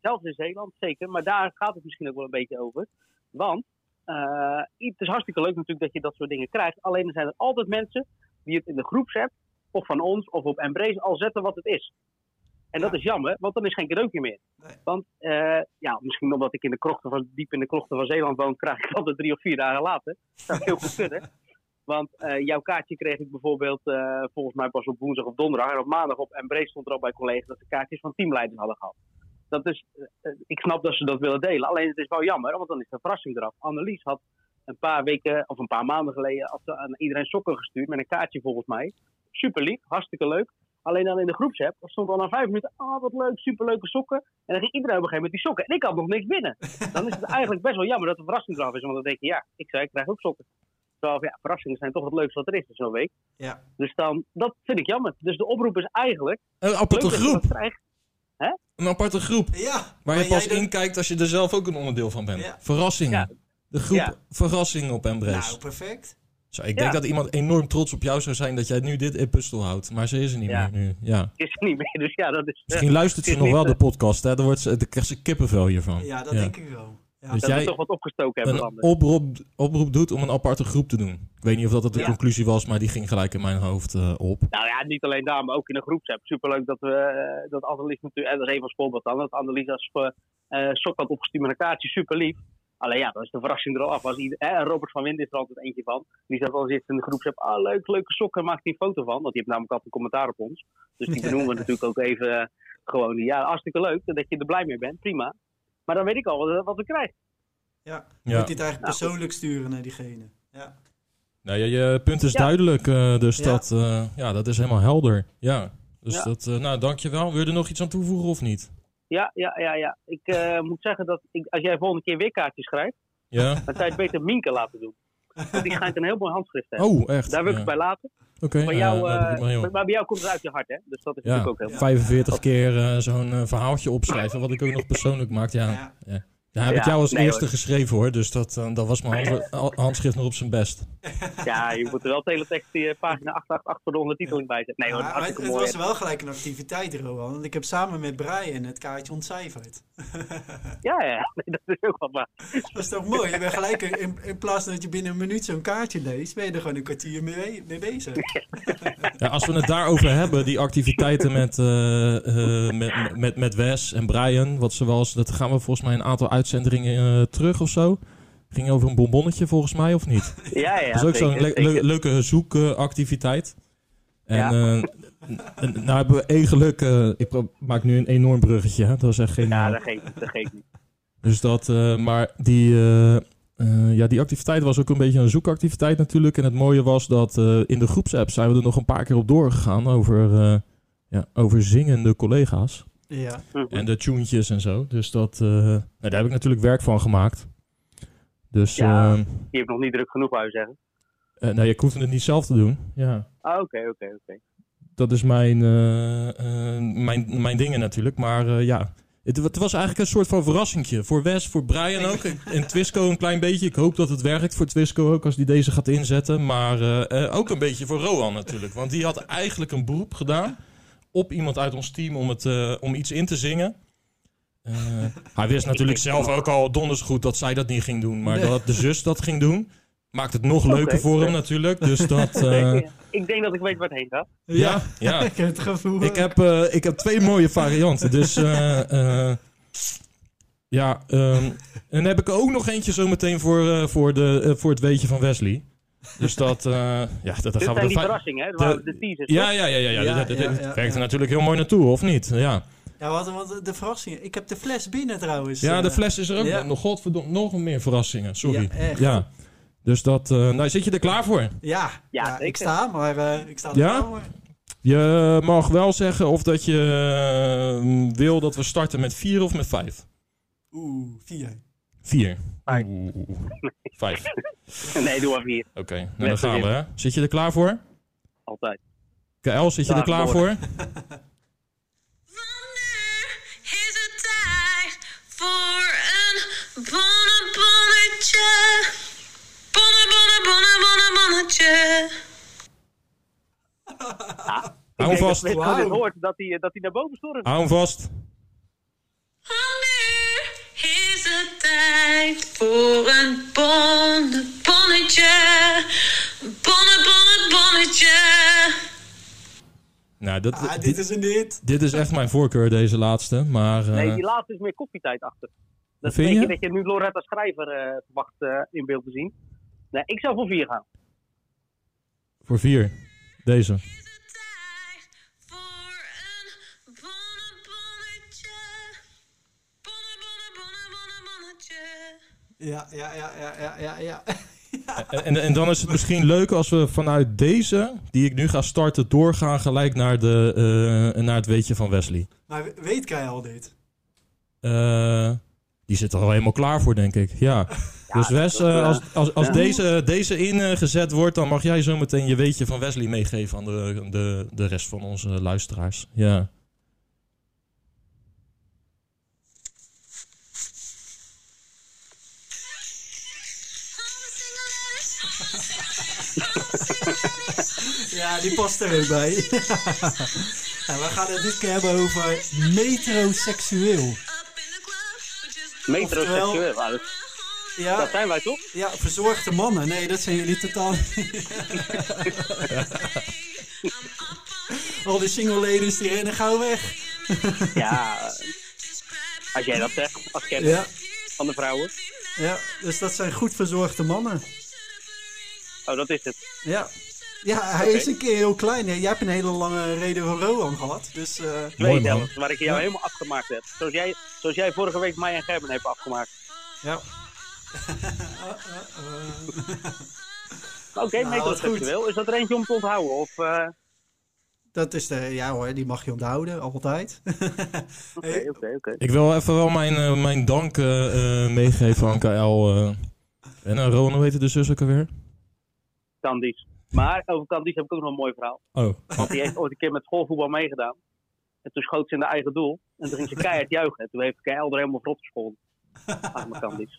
Zelfs in Zeeland, zeker. Maar daar gaat het misschien ook wel een beetje over. Want het is hartstikke leuk natuurlijk dat je dat soort dingen krijgt. Alleen er zijn er altijd mensen die het in de groepsapp, of van ons, of op Embrace al zetten wat het is. En dat is jammer, want dan is geen cadeautje meer. Nee. Want eh, ja, misschien omdat ik in de krochten van, diep in de krochten van Zeeland woon, krijg ik altijd drie of vier dagen later. Dat zou heel goed kunnen. <laughs> Want eh, jouw kaartje kreeg ik bijvoorbeeld eh, volgens mij pas op woensdag of donderdag. En op maandag op Embrace stond er al bij collega's dat ze kaartjes van teamleiders hadden gehad. Dat is, ik snap dat ze dat willen delen. Alleen het is wel jammer, want dan is de verrassing eraf. Annelies had een paar weken of een paar maanden geleden aan iedereen sokken gestuurd met een kaartje volgens mij. Super lief, hartstikke leuk. Alleen dan in de groepsapp stond al na vijf minuten, ah wat leuk, superleuke sokken. En dan ging iedereen op een gegeven moment die sokken. En ik had nog niks binnen. <laughs> Dan is het eigenlijk best wel jammer dat de verrassing eraf is. Want dan denk je, ja, ik zei, ik krijg ook sokken. Terwijl, ja, verrassingen zijn toch het leukste wat er is in zo'n week. Ja. Dus dan, dat vind ik jammer. Dus de oproep is eigenlijk, Een aparte groep. krijgt. Een aparte groep. Ja. Waar je pas in kijkt als je er zelf ook een onderdeel van bent. Ja. Ja. De groep Ja. Verrassing op Embrace. Nou, perfect. Zo, ik Ja. denk dat iemand enorm trots op jou zou zijn dat jij nu dit epistel houdt. Maar ze is er niet Ja. meer nu. Ja. Is er niet meer, dus ja, dat is... eh, Misschien luistert ze nog niet, wel de podcast. Hè? Dan, wordt ze, dan krijgt ze kippenvel hiervan. Ja, dat denk ik wel. Ja. Dus dat jij we toch wat opgestoken hebben. een oproep, oproep doet om een aparte groep te doen. Ik weet niet of dat het de Ja. conclusie was, maar die ging gelijk in mijn hoofd eh, op. Nou ja, niet alleen daar, maar ook in een groepsapp. Superleuk dat we eh, dat Annelies natuurlijk, en dat is even als voorbeeld dan, dat Annelies als eh, eh, sok had opgestuurd met een kaartje, super lief. Alleen ja, dan is de verrassing er al af. Als ieder, hè, Robert van Wind is er altijd eentje van. Die zat al eens in de groepsapp, ah leuk, leuke sokken, maakt die een foto van. Want die heeft namelijk altijd een commentaar op ons. Dus die <laughs> benoemen we natuurlijk ook even eh, gewoon. Ja, hartstikke leuk dat je er blij mee bent, prima. Maar dan weet ik al wat, wat we krijgen. Ja. Ja. Moet je het eigenlijk Nou, persoonlijk sturen naar diegene. Ja. Nou, je, je punt is Ja. duidelijk, eh, dus Ja. dat, eh, ja, dat is helemaal helder. Ja, dus Ja. dat, eh, nou, dankjewel. Wil je er nog iets aan toevoegen of niet? Ja, ja, ja, ja. Ik eh, moet zeggen dat ik, als jij volgende keer weer kaartjes schrijft, Ja? dan kan je het beter Minke laten doen. Want die schijnt een heel mooi handschrift te hebben. Oh, echt? Daar wil ik Ja. het bij laten. Oké, Maar, ja, jou, doe ik maar, bij jou komt het uit je hart, hè? Dus dat is Ja, natuurlijk ook heel 45 keer eh, zo'n verhaaltje opschrijven, wat ik ook nog persoonlijk maak. Ja, Ja. Ja. Heb ik jou als nee, eerste hoor. geschreven hoor, dus dat, eh, dat was mijn <laughs> handschrift nog op zijn best. Ja, je moet er wel teletext die pagina 888 voor de ondertiteling bij zetten. Nee hoor, hartstikke het mooi. was wel gelijk een activiteit, Rowan. Want ik heb samen met Brian het kaartje ontcijferd. <laughs> Ja, ja, nee, dat is ook wat waar. <laughs> Dat is toch mooi? Je bent gelijk, in, in plaats van dat je binnen een minuut zo'n kaartje leest, ben je er gewoon een kwartier mee, mee bezig. Ja, als we het daarover hebben, die activiteiten met, eh, eh, met, met, met Wes en Brian, wat ze wel eens, dat gaan we volgens mij een aantal uitzendingen eh, terug of zo. Ging over een bonbonnetje volgens mij, of niet? Ja, ja. dat is ook zo'n le- le- leuke zoekactiviteit. En Ja. Nou hebben we één geluk, eh, ik maak nu een enorm bruggetje, hè? dat is echt geen... Ja, eh, dat geeft niet, dat geeft niet. dus dat, eh, maar die, eh, eh, ja, die activiteit was ook een beetje een zoekactiviteit natuurlijk. En het mooie was dat eh, in de groepsapp zijn we er nog een paar keer op doorgegaan over, eh, ja, over zingende collega's. Ja. En de tuentjes en zo. Dus dat, eh, nou, daar heb ik natuurlijk werk van gemaakt. Dus Ja. eh, Je hebt nog niet druk genoeg, wou je zeggen. eh, nou, ik hoef het niet zelf te doen. Ja. Ah, oké, oké, oké. Dat is mijn, eh, eh, mijn, mijn dingen natuurlijk. Maar eh, ja, het, het was eigenlijk een soort van verrassingje. Voor Wes, voor Brian ook. En Twisco een klein beetje. Ik hoop dat het werkt voor Twisco ook als die deze gaat inzetten. Maar ook een beetje voor Roan natuurlijk. Want die had eigenlijk een beroep gedaan op iemand uit ons team om, het, om iets in te zingen. Hij wist natuurlijk zelf ook al donders goed dat zij dat niet ging doen. Maar dat de zus dat ging doen, maakt het nog leuker voor hem natuurlijk. Dus <laughs> dat... eh, ik denk dat ik weet waar het heen gaat. ja, ja. <laughs> ik heb het gevoel. Ik heb, eh, ik heb twee mooie varianten. Dus eh, <laughs> eh, ja, ehm, en dan heb ik er ook nog eentje zometeen voor, eh, voor, de, voor het weetje van Wesley. Dus dat, eh, ja, dat, dat gaan we die verrassingen, hè? Dat de- waren de teasers. Ja, toch? ja, ja, ja. ja. Ja, dat, dat- ja, dat ja, werkt er natuurlijk heel mooi naartoe, of niet? Ja, Ja, wat, wat de verrassing. Ik heb de fles binnen trouwens. ja de fles is er ook ja. nog. Godverdomme, nog meer verrassingen. Sorry. Ja, echt. Dus dat, eh, nou zit je er klaar voor? Ja, ja, ik sta, maar eh, ik sta er Ja? klaar voor. Je mag wel zeggen of dat je eh, wil dat we starten met vier of met vijf. Oeh, vier. Vier. Vijf. Oeh. Vijf. <laughs> Nee, doe even hier. Oké, nou Met dan gaan we. Hè? Zit je er klaar voor? Altijd. KL, zit je er klaar voor? Wanneer is het tijd voor een bonnebonnetje? Bonne, bonne, bonne, bonne, bonnetje. Ik Hou denk vast. dat dit Wauw. hoort, dat hij, dat hij naar boven stormt. Hou hem vast. Wanneer is het tijd voor een bonnebonnetje? Bonne, bonne, bonnetje. Nou, dat, Ah, dit, dit is een hit. dit is echt mijn voorkeur, deze laatste. Maar eh, Nee, die laatste is meer koffietijd achter. Dat Vind je? dat je nu Loretta Schrijver eh, verwacht eh, in beeld te zien. Nee, ik zou voor vier gaan. voor vier. Deze. Is het tijd voor een bonnebonnetje? Bonne, bonne, bonne, bonne, bonnetje. Ja, ja, ja, ja, ja, ja. ja. En, en, en dan is het misschien leuk als we vanuit deze, die ik nu ga starten, doorgaan gelijk naar, de, eh, naar het weetje van Wesley. Maar weet Kai al dit? Eh, die zit er al helemaal klaar voor, denk ik. Ja. <laughs> Dus Wes, eh, eh, als, als, als deze, eh, deze ingezet wordt, dan mag jij zo meteen je weetje van Wesley meegeven aan de, de, de rest van onze luisteraars. Ja. Ja, die past er ook bij. we gaan het dit keer hebben over metroseksueel. Metroseksueel, Oftewel, ja, dat zijn wij toch? ja, verzorgde mannen. Nee, dat zijn jullie totaal niet. <laughs> Al die single ladies die rennen gauw weg. Ja. Als jij dat zegt, als kenner Ja, van de vrouwen. ja, dus dat zijn goed verzorgde mannen. Oh, dat is het. Ja. Ja, hij is een keer heel klein. hè. Jij hebt een hele lange reden van Rohan gehad. Dus eh, Twee zelfs, waar ik jou Ja. helemaal afgemaakt heb. Zoals jij, zoals jij vorige week mij en Gerben hebt afgemaakt. ja. Oké, Nou, metroseksueel. Is dat er eentje om te onthouden? Of, eh, Dat is de, ja hoor, die mag je onthouden, altijd. <laughs> Oké, oké, oké. Ik wil even wel mijn, eh, mijn dank eh, eh, meegeven aan KL. eh. en uh, Rowan, hoe heet de zus ook alweer? Candies. Maar over Candies heb ik ook nog een mooi verhaal. Oh, Want die heeft ooit een keer met schoolvoetbal meegedaan. En toen schoot ze in de eigen doel. En toen ging ze keihard juichen. En toen heeft KL er helemaal vrot gescholden.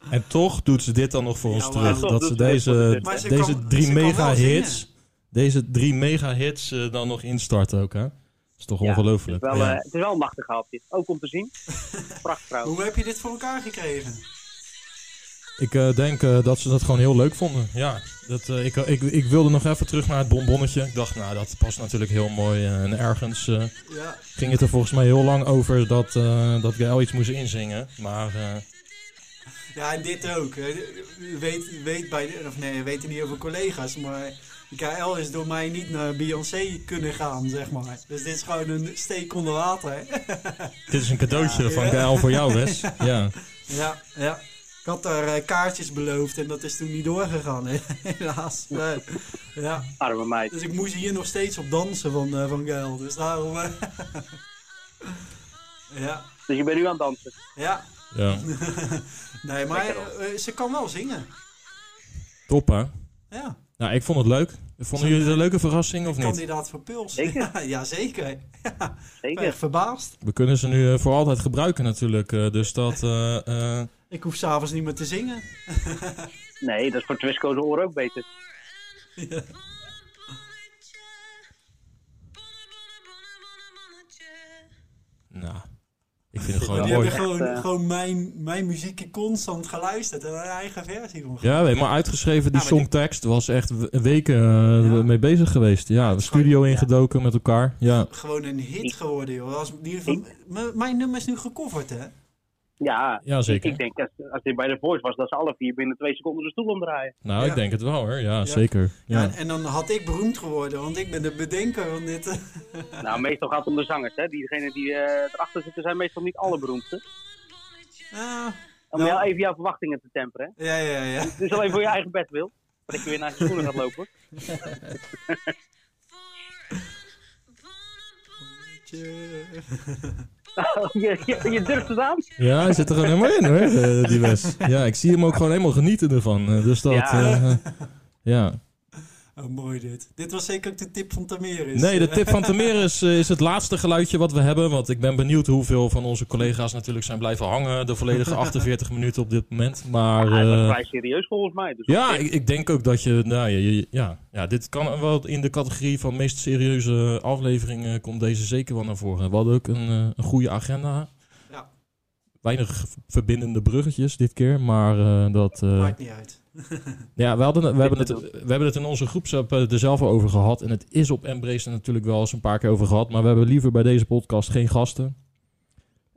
En toch doet ze dit dan nog voor ons Ja, terug. Dat ze deze, ze deze kan- drie mega hits, deze drie mega hits eh, dan nog instarten ook, hè? Dat is toch Ja, ongelooflijk. Het is, wel, Ja. eh, het is wel een machtig hapje. Ook om te zien. <laughs> Prachtig trouwens. Hoe heb je dit voor elkaar gekregen? Ik eh, denk eh, dat ze dat gewoon heel leuk vonden. Ja, dat, eh, ik, ik, ik wilde nog even terug naar het bonbonnetje. Ik dacht, nou, dat past natuurlijk heel mooi. eh, en ergens eh, Ja, ging het er volgens mij heel lang over dat, eh dat Gael iets moest inzingen. Maar eh, ja en dit ook. hè. Weet, weet bij, de- of nee, weet niet over collega's, maar KL is door mij niet naar Beyoncé kunnen gaan, zeg maar. Dus dit is gewoon een steek onder water. <laughs> dit is een cadeautje Ja. van Ja. Gael voor jou, Wes. <laughs> Ja. Ja, ja. Ik had daar eh, kaartjes beloofd en dat is toen niet doorgegaan, <laughs> helaas. Nee. Ja. Arme meid. Dus ik moest hier nog steeds op dansen van, eh van Gail. Dus daarom... eh, ja, Dus je bent nu aan het dansen. ja. Ja. <laughs> Nee, maar eh, ze kan wel zingen. Top, hè? Ja. Nou, ik vond het leuk. Vonden jullie het een leuke verrassing of niet? Kandidaat voor Puls. Zeker. <laughs> Ja, zeker. <laughs> Ja, echt verbaasd. We kunnen ze nu eh, voor altijd gebruiken natuurlijk. eh, dus dat... eh, eh, Ik hoef s'avonds niet meer te zingen. Nee, dat is voor Twisco's oren ook beter. Ja. nou, ik vind het gewoon Die mooi. hebben gewoon, Echt, eh, gewoon mijn, mijn muziekje constant geluisterd en een eigen versie van. Ja, weet, maar uitgeschreven, die Ja, maar songtekst was echt weken eh, Ja. mee bezig geweest. Ja, de studio ja. ingedoken met elkaar. Ja, Gewoon een hit geworden, joh. Als, die van, m- mijn nummer is nu gecoverd, hè? Ja, ja zeker. ik denk als, als dit bij de Voice was, dat ze alle vier binnen twee seconden de stoel omdraaien. Nou, Ja. ik denk het wel hoor. Ja, Ja. zeker. Ja. Ja. en, en dan had ik beroemd geworden, want ik ben de bedenker van dit. eh. <laughs> Nou, meestal gaat het om de zangers. Hè. Diegenen die eh, erachter zitten zijn meestal niet alle beroemdste. Ah, Om Nou. jou even jouw verwachtingen te temperen. Hè. ja, ja, ja. Dus alleen voor je eigen bed wil. Dat ik weer naar je schoenen gaat lopen. <laughs> je, je, je durft het aan. ja, hij zit er gewoon helemaal in hoor, eh, die Wes. Ja, ik zie hem ook gewoon helemaal genieten ervan. eh, dus dat, Ja. eh, ja. Oh, mooi dit. Dit was zeker ook de tip van Tameris. Nee, de tip van <laughs> Tameris eh, is het laatste geluidje wat we hebben. Want ik ben benieuwd hoeveel van onze collega's natuurlijk zijn blijven hangen. De volledige <laughs> 48 minuten op dit moment. Maar Ja, dat eh, is vrij serieus volgens mij. Dus ja, ik, ik denk ook dat je, nou, je, je- ja, ja, dit kan wel in de categorie van meest serieuze afleveringen komt deze zeker wel naar voren. We hadden ook een, eh, een goede agenda. Ja. Weinig verbindende bruggetjes dit keer, maar eh, dat... eh, Maakt niet uit. Ja, we, hadden, we, hebben het, we hebben het in onze groepsapp eh, er zelf over gehad. En het is op Embrace er natuurlijk wel eens een paar keer over gehad. Maar we hebben liever bij deze podcast geen gasten.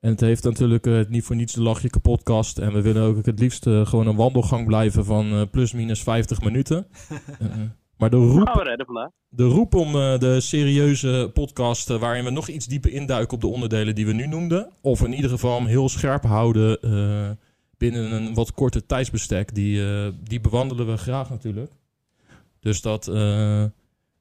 En het heeft natuurlijk eh, niet voor niets de lachje kapotkast. En we willen ook het liefst eh, gewoon een wandelgang blijven van eh, plus minus 50 minuten. <laughs> Maar de roep, de roep om de serieuze podcast waarin we nog iets dieper induiken op de onderdelen die we nu noemden. Of in ieder geval hem heel scherp houden binnen een wat korter tijdsbestek. Die, eh, die bewandelen we graag natuurlijk. Dus dat, eh,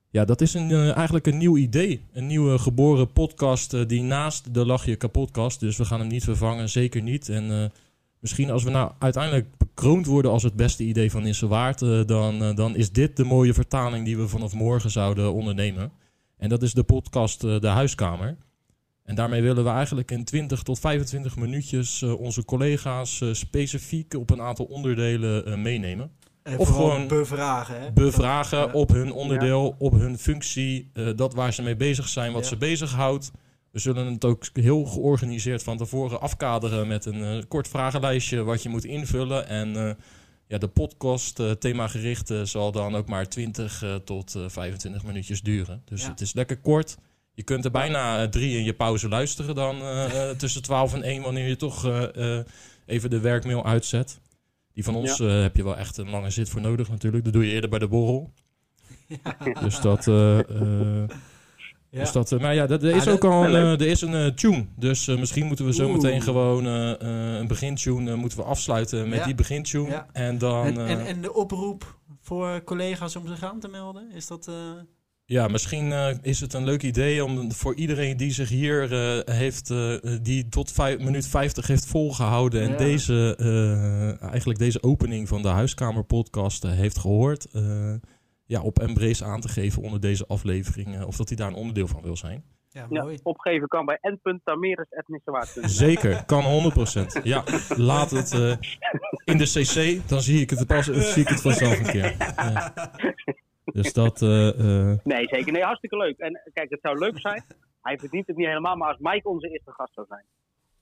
ja, dat is een, eh, eigenlijk een nieuw idee. Een nieuwe geboren podcast die naast de Lach je kapotkast. Dus we gaan hem niet vervangen, zeker niet. En misschien als we nou uiteindelijk bekroond worden als het beste idee van Nisse Waard... eh, dan, dan is dit de mooie vertaling die we vanaf morgen zouden ondernemen. En dat is de podcast De Huiskamer. En daarmee willen we eigenlijk in 20 tot 25 minuutjes eh, onze collega's eh, specifiek op een aantal onderdelen eh, meenemen. En Of gewoon bevragen. Hè? bevragen Ja. op hun onderdeel, op hun functie, eh, dat waar ze mee bezig zijn, wat Ja. ze bezighoudt. We zullen het ook heel georganiseerd van tevoren afkaderen met een eh, kort vragenlijstje wat je moet invullen. En eh, ja, de podcast eh, themagericht eh, zal dan ook maar 20 eh, tot eh, 25 minuutjes duren. Dus Ja. het is lekker kort. Je kunt er bijna eh, drie in je pauze luisteren dan eh, <laughs> eh, tussen 12 en 1 wanneer je toch even de werkmail uitzet. Die van ons heb je wel echt een lange zit voor nodig natuurlijk. Dat doe je eerder bij de borrel. Dus dat... Ja. dus dat, maar ja, dat, er Ah, is ook al een, er is een tune. Dus misschien moeten we zo Oeh. meteen gewoon een begintune moeten we afsluiten met die begintune. En dan, En, en, en de oproep voor collega's om zich aan te melden, is dat... ja, misschien eh, is het een leuk idee om voor iedereen die zich hier eh, heeft, eh, die tot vijf, minuut 50 heeft volgehouden en Ja. deze, eh, eigenlijk deze opening van de Huiskamer podcast eh, heeft gehoord, eh, ja, op Embrace aan te geven onder deze aflevering, of dat hij daar een onderdeel van wil zijn. ja, Ja, mooi. opgeven kan bij n.tameres.nissewaard.nl. Zeker, kan 100%. Ja, laat het eh, in de CC, dan zie ik het, pas, zie ik het vanzelf een keer. Dus dat, eh, eh, Nee, zeker. Nee, hartstikke leuk. En kijk, het zou leuk zijn. Hij verdient het niet helemaal, maar als Mike onze eerste gast zou zijn.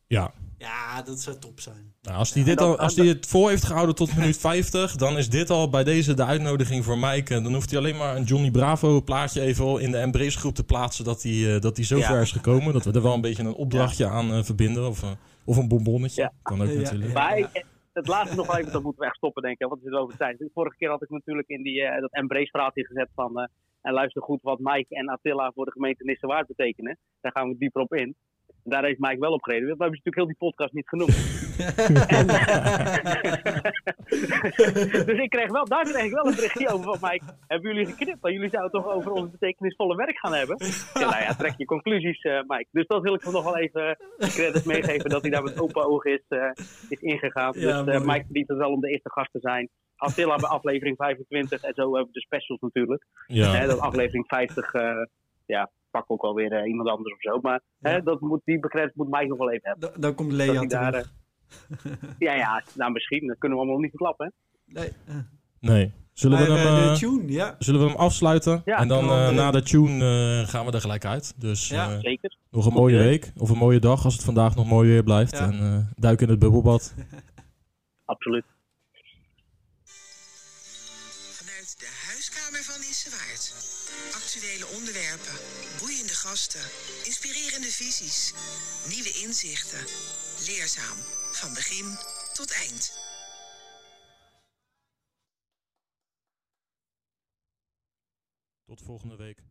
ja. Ja, dat zou top zijn. Nou, als hij Ja, dit al, als hij het vol heeft gehouden tot minuut <laughs> 50, dan is dit al bij deze de uitnodiging voor Mike. En dan hoeft hij alleen maar een Johnny Bravo plaatje even in de Embrace groep te plaatsen dat hij, eh, dat hij zo Ja. ver is gekomen. Dat we er wel een beetje een opdrachtje aan eh, verbinden. Of, eh, of een bonbonnetje. Ja. Kan ook Ja, natuurlijk. ja. Maar ik- het laatste nog even, dat moeten we echt stoppen, denk ik. Want het is over tijd. De vorige keer had ik natuurlijk in die, eh, dat Embrace-verhaaltje gezet van... eh, en luister goed wat Mike en Attila voor de gemeente Nissewaard betekenen. Daar gaan we dieper op in. Daar heeft Mike wel op gereden. Want we hebben natuurlijk heel die podcast niet genoemd. <laughs> <laughs> dus ik kreeg wel, daar kreeg ik wel een berichtje over van Mike. Hebben jullie geknipt? Want jullie zouden toch over ons betekenisvolle werk gaan hebben? Ja, nou ja, trek je conclusies, eh, Mike. Dus dat wil ik hem nog wel even de credits meegeven dat hij daar met open ogen is, eh, is ingegaan. Ja, dus eh, mooi. Mike verdient het wel om de eerste gast te zijn. Attila bij aflevering 25 en zo hebben we de specials natuurlijk. Ja. Hè, dat aflevering 50, eh, ja, pak ook wel weer eh, iemand anders of zo. Maar hè, dat moet, die begrijp moet Mike nog wel even hebben. Dan, dan komt Lea daar, terug. <laughs> Ja, ja, nou misschien. Dat kunnen we allemaal niet verklappen. Hè? Nee. eh. Nee. Zullen we, hem, eh, eh, tune, ja. zullen we hem afsluiten? Ja, en dan eh, na de tune eh, gaan we er gelijk uit. Dus Ja. eh, Zeker. nog een mooie week. Of een mooie dag als het vandaag nog mooi weer blijft. Ja. En eh duik in het bubbelbad. <laughs> Absoluut. Gasten, inspirerende visies, nieuwe inzichten. Leerzaam, van begin tot eind. Tot volgende week.